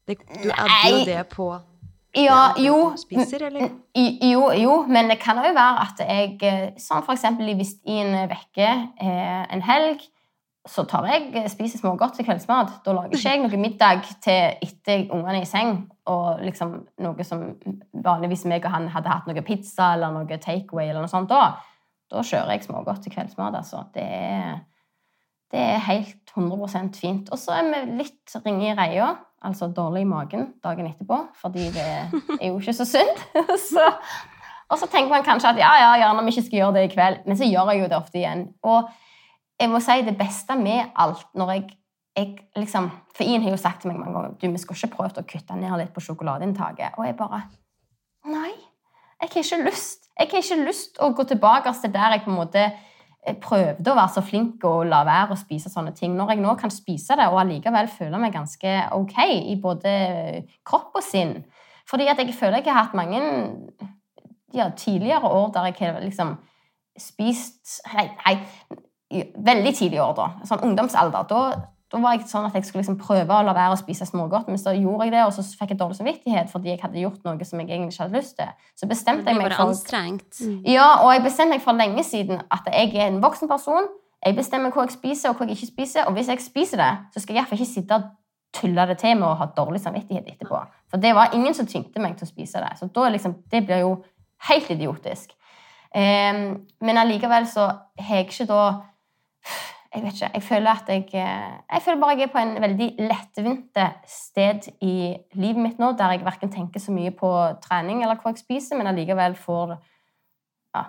Det, du adder jo det på Ja, det jo, spiser, eller? Jo, jo, men det kan jo være at jeg sånn Som for eksempel hvis i en uke, eh, en helg, så tar jeg eh, spiser smågodt til kveldsmat. Da lager ikke jeg noe middag til etter ungene er i seng, og liksom noe som vanligvis meg og han hadde hatt noe pizza eller noe takeaway eller noe sånt da. Da kjører jeg smågodt til kveldsmat, altså. Det er, det er helt 100% fint. Og så er vi litt ringe i reia, altså dårlig i magen dagen etterpå, fordi det er jo ikke så sunt. så, og så tenker man kanskje at ja, ja, gjerne om vi ikke skal gjøre det i kveld, men så gjør jeg jo det ofte igjen. Og jeg må si det beste med alt når jeg, jeg liksom, For Ian har jo sagt til meg mange ganger du, vi skal ikke prøve å kutte ned litt på sjokoladeinntaket. Og jeg bare Nei, jeg har ikke lyst. Jeg har ikke lyst å gå tilbake til der jeg på en måte eh, prøvde å være så flink og la være å spise sånne ting. Når jeg nå kan spise det og allikevel føler meg ganske ok i både kropp og sinn. Fordi at jeg føler jeg har hatt mange ja, tidligere år der jeg har liksom spist Nei, nei veldig tidlige år, da. Sånn ungdomsalder. Da, da var jeg sånn at jeg skulle liksom prøve å la være å spise smågodt, men så gjorde jeg det, og så fikk jeg dårlig samvittighet fordi jeg hadde gjort noe som jeg egentlig ikke hadde lyst til. Så bestemte jeg meg for anstrengt. ja, og jeg bestemte meg for lenge siden at jeg er en voksen person. Jeg bestemmer hva jeg spiser, og hva jeg ikke spiser. Og hvis jeg spiser det, så skal jeg iallfall ikke sitte og tulle det til med å ha dårlig samvittighet etterpå. For det var ingen som tvingte meg til å spise det. Så da liksom, det blir jo helt idiotisk. Um, men allikevel så har jeg ikke da Jeg vet ikke. Jeg føler at jeg eh, Jeg føler bare jeg er på en veldig lettvinte sted i livet mitt nå, der jeg verken tenker så mye på trening eller hva jeg spiser, men allikevel får ja,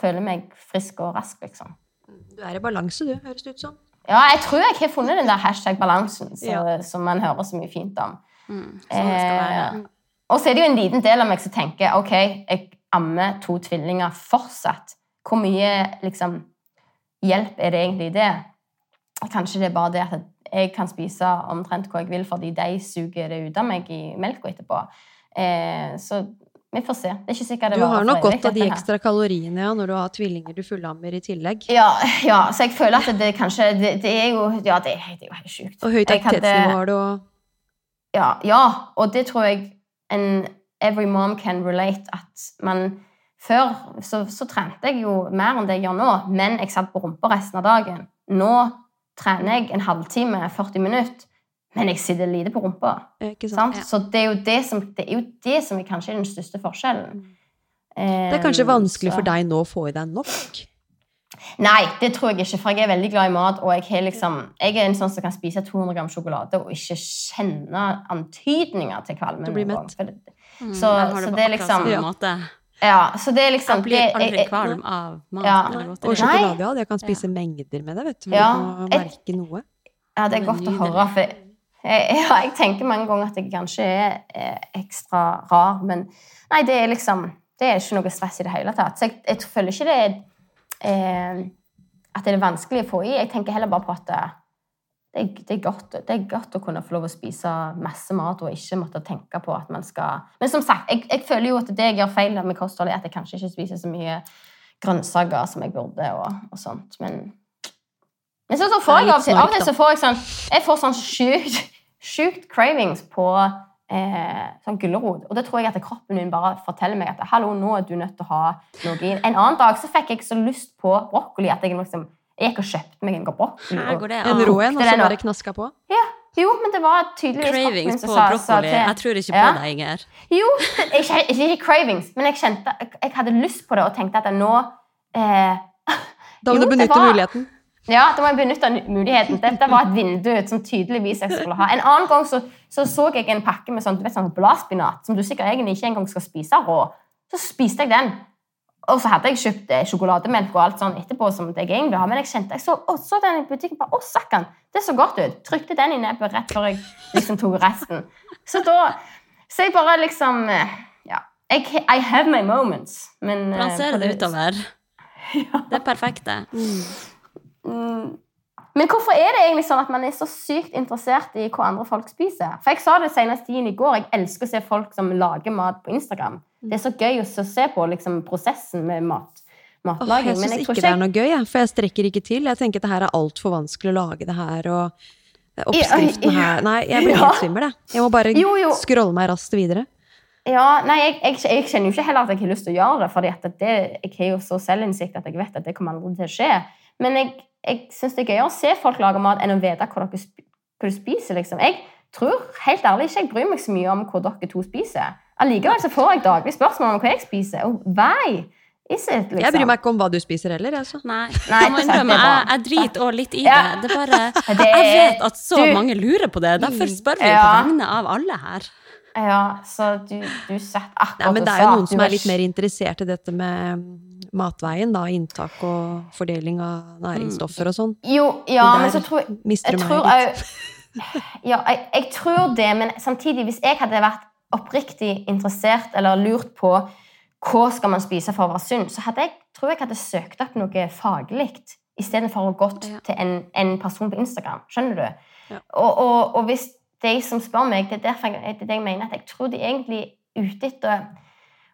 føler meg frisk og rask, liksom. Du er i balanse, du, høres det ut som. Ja, jeg tror jeg har funnet den der hashtag-balansen Ja. som man hører så mye fint om. Mm, sånn. Eh, og så er det jo en liten del av meg som tenker ok, jeg ammer to tvillinger fortsatt. hvor mye liksom, hjelp er det egentlig det? Kanskje det er bare det at jeg kan spise omtrent hva jeg vil, fordi de suger det ut av meg i melka etterpå. Eh, så vi får se. Det er ikke sikkert det Du har nok godt av de ekstra kaloriene ja, når du har tvillinger du fullammer i tillegg. Ja, ja, så jeg føler at det kanskje Det, det er jo Ja, det, det er jo helt sjukt. Og høyt aktivitetsnivå har du, og Ja, ja, og det tror jeg en every mom can relate at man Før så, så trente jeg jo mer enn det jeg gjør nå, men jeg satt på rumpa resten av dagen. Nå trener jeg en halvtime, 40 minutter, men jeg sitter lite på rumpa. Ikke sant? Sant? Så det er, jo det, som, det er jo det som er kanskje den største forskjellen. Det er kanskje Eh, vanskelig så- for deg nå å få i deg nok. Nei, det tror jeg ikke, for jeg er veldig glad i mat. Og jeg, har liksom, jeg er en sånn som kan spise 200 gram sjokolade og ikke kjenne antydninger til kvalme. Du blir mett. Mm, Så- så det er liksom- Ja. Ja, så det er liksom Jeg blir aldri jeg- kvalm av mat Ja. Og sjokolade, ja. Jeg kan spise mengder med det, vet du. Ja, jeg- merke noe. Ja, det er godt å høre. For jeg, ja, jeg tenker mange ganger at jeg kanskje er ekstra rar, men nei, det er liksom Det er ikke noe stress i det hele tatt. Så jeg, jeg føler ikke det er eh, at det er vanskelig å få i. Jeg tenker heller bare på at det, det, er, godt, det er godt å kunne få lov å spise masse mat og ikke måtte tenke på at man skal Men som sagt, jeg, jeg føler jo at det jeg gjør feil med kosthold, er at jeg kanskje ikke spiser så mye grønnsaker som jeg burde, og, og sånt. Men men så, så får jeg av og til, så får jeg sånn Jeg får sånn sjukt sjukt cravings på eh, sånn gulrot. Og det tror jeg at kroppen min bare forteller meg at hallo, nå er du nødt til å ha noe i. En annen dag så fikk jeg så lyst på brokkoli at jeg liksom jeg gikk og kjøpte meg en. Her går det En rå en, og så bare knaska på. Ja, jo, men det var tydeligvis Cravings på sa- sa brokkoli. til. Jeg tror ikke på Ja. deg, Inger. Jo, ikke, ikke cravings, men jeg kjente Jeg hadde lyst på det og tenkte at jeg nå eh, Da må du benytte var- muligheten. Ja, da må jeg benytte muligheten. Dette var et vindu som tydeligvis jeg skulle ha. En annen gang så så, så jeg en pakke med sånn, du vet, sånn bladspinat, som du sikkert egentlig ikke engang skal spise rå. Så spiste jeg den. Og så hadde jeg kjøpt eh, sjokolademelk og alt sånn etterpå, som jeg egentlig har. Men jeg kjente, jeg så, å, så den i butikken, bare, å, sakkan, det så godt ut. Trykte den i nebbet rett før jeg liksom tok resten. Så da, så jeg bare liksom, eh, ja. Jeg, I have my moments. Men, ser det ut det utover. Det er perfekt, det. Mm. Men hvorfor er det egentlig sånn at man er så sykt interessert i hva andre folk spiser? For jeg sa det senest i går, jeg elsker å se folk som lager mat på Instagram. Det er så gøy å se på liksom, prosessen med mat, Åh, jeg men syns ikke det er noe gøy, jeg, for jeg strekker ikke til. Jeg tenker at det her er altfor vanskelig å lage det her, og oppskriften her Nei, jeg blir Ja. helt svimmel, jeg. Jeg må bare Jo, jo. scrolle meg raskt videre. Ja, nei, jeg, jeg, jeg kjenner jo ikke heller at jeg har lyst til å gjøre det, for jeg har jo så selvinnsikt at jeg vet at det kommer aldri til å skje. Men jeg, jeg syns det er gøyere å se folk lage mat enn å vite hva dere hva du spiser. liksom. Jeg tror helt ærlig ikke jeg bryr meg så mye om hva dere to spiser. Allikevel så får jeg daglig spørsmål om hva jeg spiser. Og why is it, liksom? Jeg bryr meg ikke om hva du spiser heller. Altså. Nei, Nei, jeg jeg, jeg driter òg litt i Ja. det. Det er bare, Det jeg er- vet at så du- mange lurer på det. Derfor spør vi Ja. på vegne av alle her. Ja, så du, du setter akkurat Nei, men det er jo noen som er litt mer interessert i dette med mm, matveien, da. Inntak og fordeling av næringsstoffer og sånn. Jo, ja, men så tror jeg jeg tror litt. Ja, jeg, jeg tror det, men samtidig, hvis jeg hadde vært oppriktig interessert eller lurt på hva skal man spise for å være sunn, så hadde jeg, tror jeg hadde søkt opp noe faglig istedenfor å gått Ja. til en, en person på Instagram. Skjønner du? Ja. Og, og, og hvis de som spør meg, det er derfor jeg, det det jeg mener, at jeg tror de egentlig er ute etter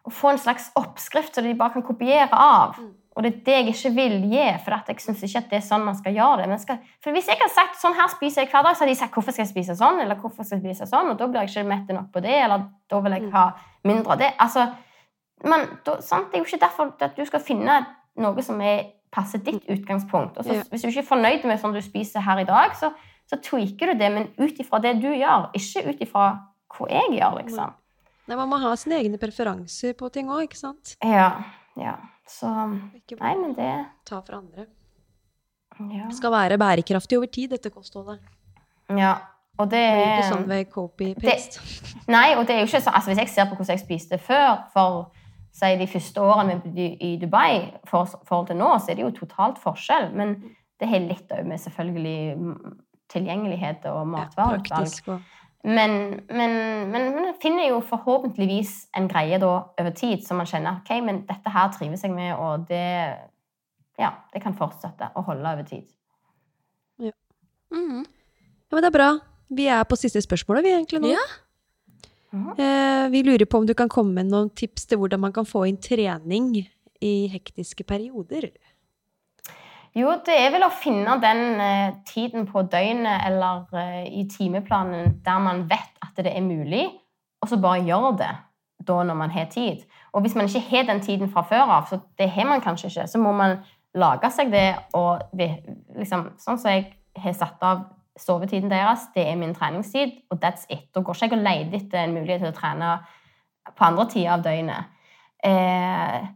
å få en slags oppskrift som de bare kan kopiere av. Mm. Og det er det jeg ikke vil gi, for jeg syns ikke at det er sånn man skal gjøre det. Men skal, for Hvis jeg hadde sagt sånn her spiser jeg hver dag, så hadde de sagt hvorfor skal jeg spise sånn, eller hvorfor skal jeg spise sånn, og da blir jeg ikke mett nok på det, eller da vil Mm. jeg ha mindre av det. Altså, men da, sant? Det er jo ikke derfor at du skal finne noe som er, passer ditt utgangspunkt. Og så, Ja. Hvis du ikke er fornøyd med sånn du spiser her i dag, så, så tweaker du det, men ut ifra det du gjør, ikke ut ifra hva jeg gjør, liksom. Nei, man må ha sine egne preferanser på ting òg, ikke sant? Ja, ja. Så Nei, men det ta fra andre. Ja. Det skal være bærekraftig over tid, dette kostholdet. ja. Og det er ikke sånn ved copy-paste. Nei, og det er jo ikke sånn altså Hvis jeg ser på hvordan jeg spiste før, for si, de første årene i Dubai for forhold til nå, så er det jo totalt forskjell. Men det har litt òg med selvfølgelig tilgjengelighet og matvareutvalg. Praktisk og Men, men, men man finner jo forhåpentligvis en greie da over tid som man kjenner ok, men dette her trives jeg med, og det, ja, det kan fortsette å holde over tid. Mhm. Ja, men det er bra. Vi er på siste spørsmålet, vi egentlig nå. Ja. Eh, vi lurer på om du kan komme med noen tips til hvordan man kan få inn trening i hektiske perioder. Jo, det er vel å finne den eh, tiden på døgnet eller eh, i timeplanen der man vet at det er mulig, og så bare gjør det da når man har tid. Og hvis man ikke har den tiden fra før av, så det har man kanskje ikke, så må man lage seg det og liksom, Sånn som jeg har satt av sovetiden deres, det er min treningstid, og that's it. Da går ikke jeg og leter etter en mulighet til å trene på andre tider av døgnet. Eh,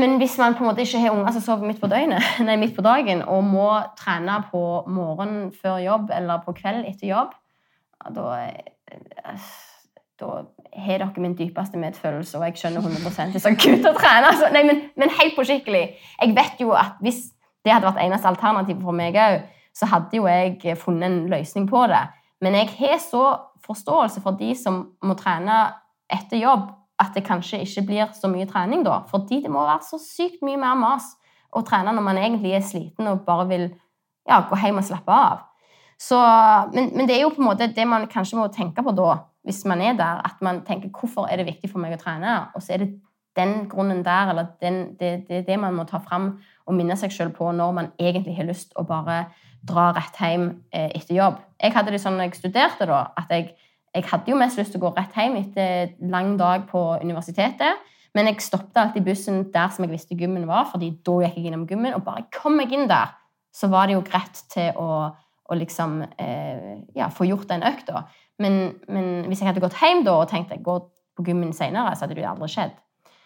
men hvis man på en måte ikke har unger som sover midt på døgnet, nei, midt på dagen, og må trene på morgen før jobb eller på kveld etter jobb, da, eh, da har dere min dypeste medfølelse, og jeg skjønner 100 det er så kult å trene. Altså, nei, men, men helt på skikkelig. Jeg vet jo at hvis det hadde vært eneste alternativ for meg òg, så hadde jo jeg funnet en løsning på det. Men jeg har så forståelse for de som må trene etter jobb, at det kanskje ikke blir så mye trening da. Fordi det må være så sykt mye mer mas å trene når man egentlig er sliten og bare vil ja, gå hjem og slappe av. Så, men, men det er jo på en måte det man kanskje må tenke på da, hvis man er der, at man tenker hvorfor er det viktig for meg å trene, og så er det den grunnen der, eller den, det, det, det man må ta fram og minne seg selv på når man egentlig har lyst å bare dra rett hjem eh, etter jobb. Jeg hadde det sånn når jeg studerte, da, at jeg, jeg hadde jo mest lyst til å gå rett hjem etter lang dag på universitetet. Men jeg stoppet alltid bussen der som jeg visste gymmen var, fordi da gikk jeg innom gymmen. Og bare kom jeg inn der, så var det jo greit til å, å liksom eh, ja, få gjort den økta. Men, men hvis jeg hadde gått hjem da og tenkt jeg går på gymmen senere, så hadde det jo aldri skjedd.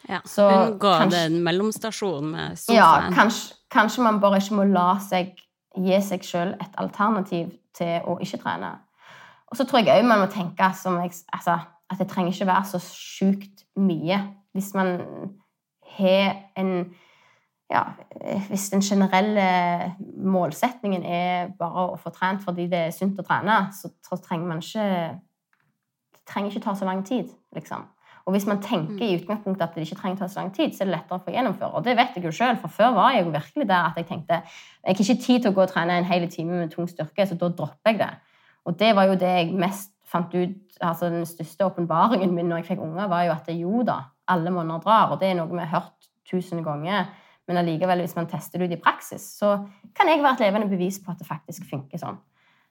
Ja. Så Unngå kanskje- den mellomstasjonen med Ja, kanskje, kanskje man bare ikke må la seg gi seg sjøl et alternativ til å ikke trene. Og så tror jeg òg man må tenke som jeg, altså, at det trenger ikke være så sjukt mye. Hvis man har en ja, Hvis den generelle målsetningen er bare å få trent fordi det er sunt å trene, så, trenger man ikke Det trenger ikke ta så lang tid, liksom. Og hvis man tenker i utgangspunktet at det ikke trenger ta så lang tid, så er det lettere å få gjennomføre. Og det vet jeg jo selv, for før var jeg jo virkelig der at jeg tenkte jeg har ikke tid til å gå og trene en hel time med tung styrke, så da dropper jeg det. Og det var jo det jeg mest fant ut altså Den største åpenbaringen min når jeg fikk unger, var jo at det, jo da, alle måneder drar. Og det er noe vi har hørt tusen ganger. Men allikevel, hvis man tester det ut i praksis, så kan jeg være et levende bevis på at det faktisk funker sånn.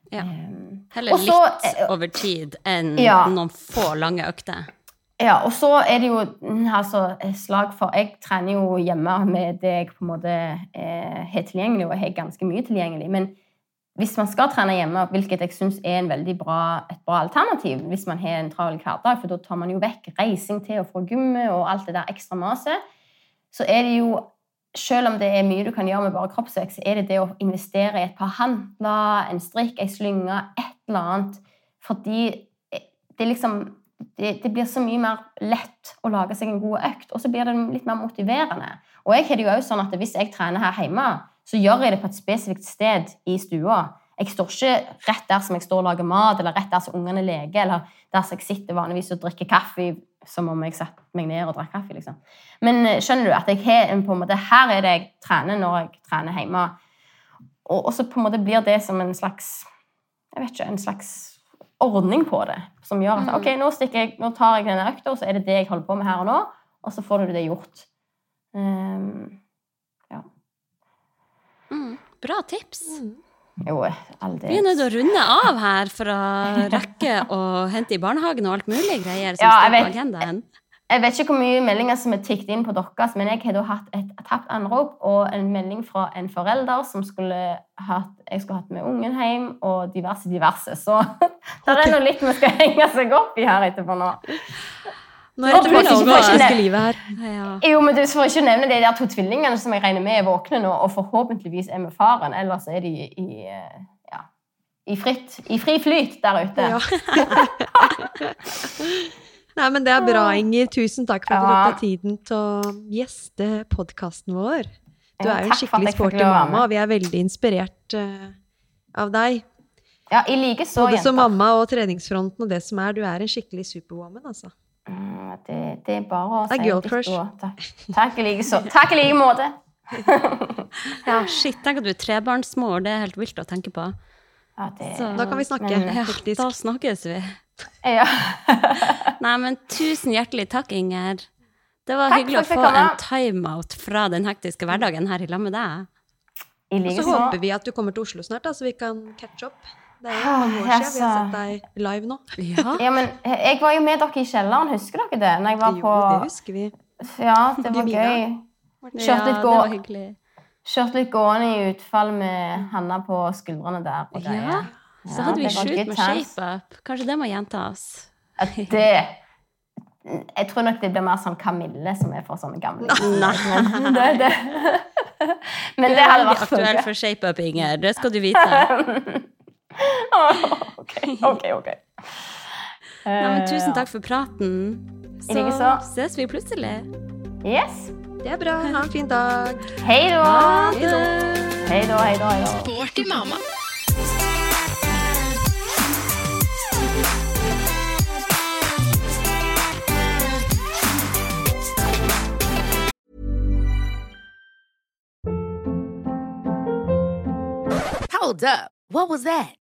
Ja. Um, Heller Også, litt over tid enn Ja. noen få lange økter. Ja, og så er det jo mm, altså, slag for Jeg trener jo hjemme med det jeg på en måte eh, har tilgjengelig, og jeg har ganske mye tilgjengelig. Men hvis man skal trene hjemme, hvilket jeg syns er bra, et bra alternativ hvis man har en travel hverdag, for da tar man jo vekk reising til og fra gymmet og alt det der ekstra maset, så er det jo selv om det er mye du kan gjøre med bare kroppsvekt, så er det det å investere i et par handler, en strikk, en slynge, et eller annet. Fordi det er liksom det, det blir så mye mer lett å lage seg en god økt, og så blir det litt mer motiverende. Og jeg har det jo også sånn at hvis jeg trener her hjemme, så gjør jeg det på et spesifikt sted i stua. Jeg står ikke rett der som jeg står og lager mat, eller rett der som ungene leker, eller der som jeg sitter vanligvis og drikker kaffe som om jeg satte meg ned og drakk kaffe. liksom. Men eh, skjønner du at jeg har en på en måte, her er det jeg trener når jeg trener hjemme. Og, og så på en måte blir det som en slags jeg vet ikke, en slags ordning på det. Som gjør at ok, nå, jeg, nå tar jeg denne økta, og så er det det jeg holder på med her og nå. Og så får du det gjort. Um. Mm. Bra tips. Jo, Vi er nødt til å runde av her for å rekke å hente i barnehagen og alt mulig greier som Ja, står på vet. agendaen. Jeg vet ikke hvor mye meldinger som er tikket inn på deres, men jeg har hatt et tapt anrop og en melding fra en forelder som skulle hatt, jeg skulle hatt med ungen hjem, og diverse, diverse. Så det er nå litt vi skal henge seg opp i her etterpå nå. Nå er det Nå, tilbake til ikke livet her. Ja. Jo, men du får ikke nevne de der to tvillingene som jeg regner med er våkne nå, og forhåpentligvis er med faren, ellers er de i, eh, ja, i, fritt, i fri flyt der ute. Ja. Nei, men det er bra, Inger. Tusen takk for at du Ja. tok deg tiden til å gjeste podkasten vår. Du er jo en skikkelig sporty mamma, og vi er veldig inspirert uh, av deg. Ja, i like så, Både som mamma og treningsfronten og det som er. Du er en skikkelig superwoman, altså. Mm, Det, det er bare å Det er si. Takk. I like. Like måte. Ja, shit, tenk at du er trebarnsmor. Det er helt vilt å tenke på. Ja, det, Så- Da kan vi snakke, Men- Ja, da snakkes vi. ja. Nei, men tusen hjertelig takk, Inger. Det var Takk hyggelig å få en timeout fra den hektiske hverdagen her i lag med deg. Og så håper vi at du kommer til Oslo snart, da, så vi kan catch up. Det er jo mange år siden vi har sett deg live nå. Ja. Ja, men jeg var jo med dere i kjelleren, husker dere det? Når jeg var Jo, det husker vi. Ja, det var gøy. Kjørte litt, gå, var hyggelig. litt gående i utfall med Hanna på skuldrene der. Og Ja, ja. så hadde vi shoot med shapeup. Kanskje det må gjentas? At det Jeg tror nok det blir mer sånn Kamille som er for sånne gamle. Nei. Men det, det. Men det hadde vært så aktuell for shape-up, Inger. Det skal du vite. Ok, ok, ok. Nei, men tusen takk for praten. Så så. ses vi plutselig. Yes. Det er bra. Ha en fin dag. Hei da. Hei da. Hei da, hei da, hei da. Sporty mamma. Hold up. What was that?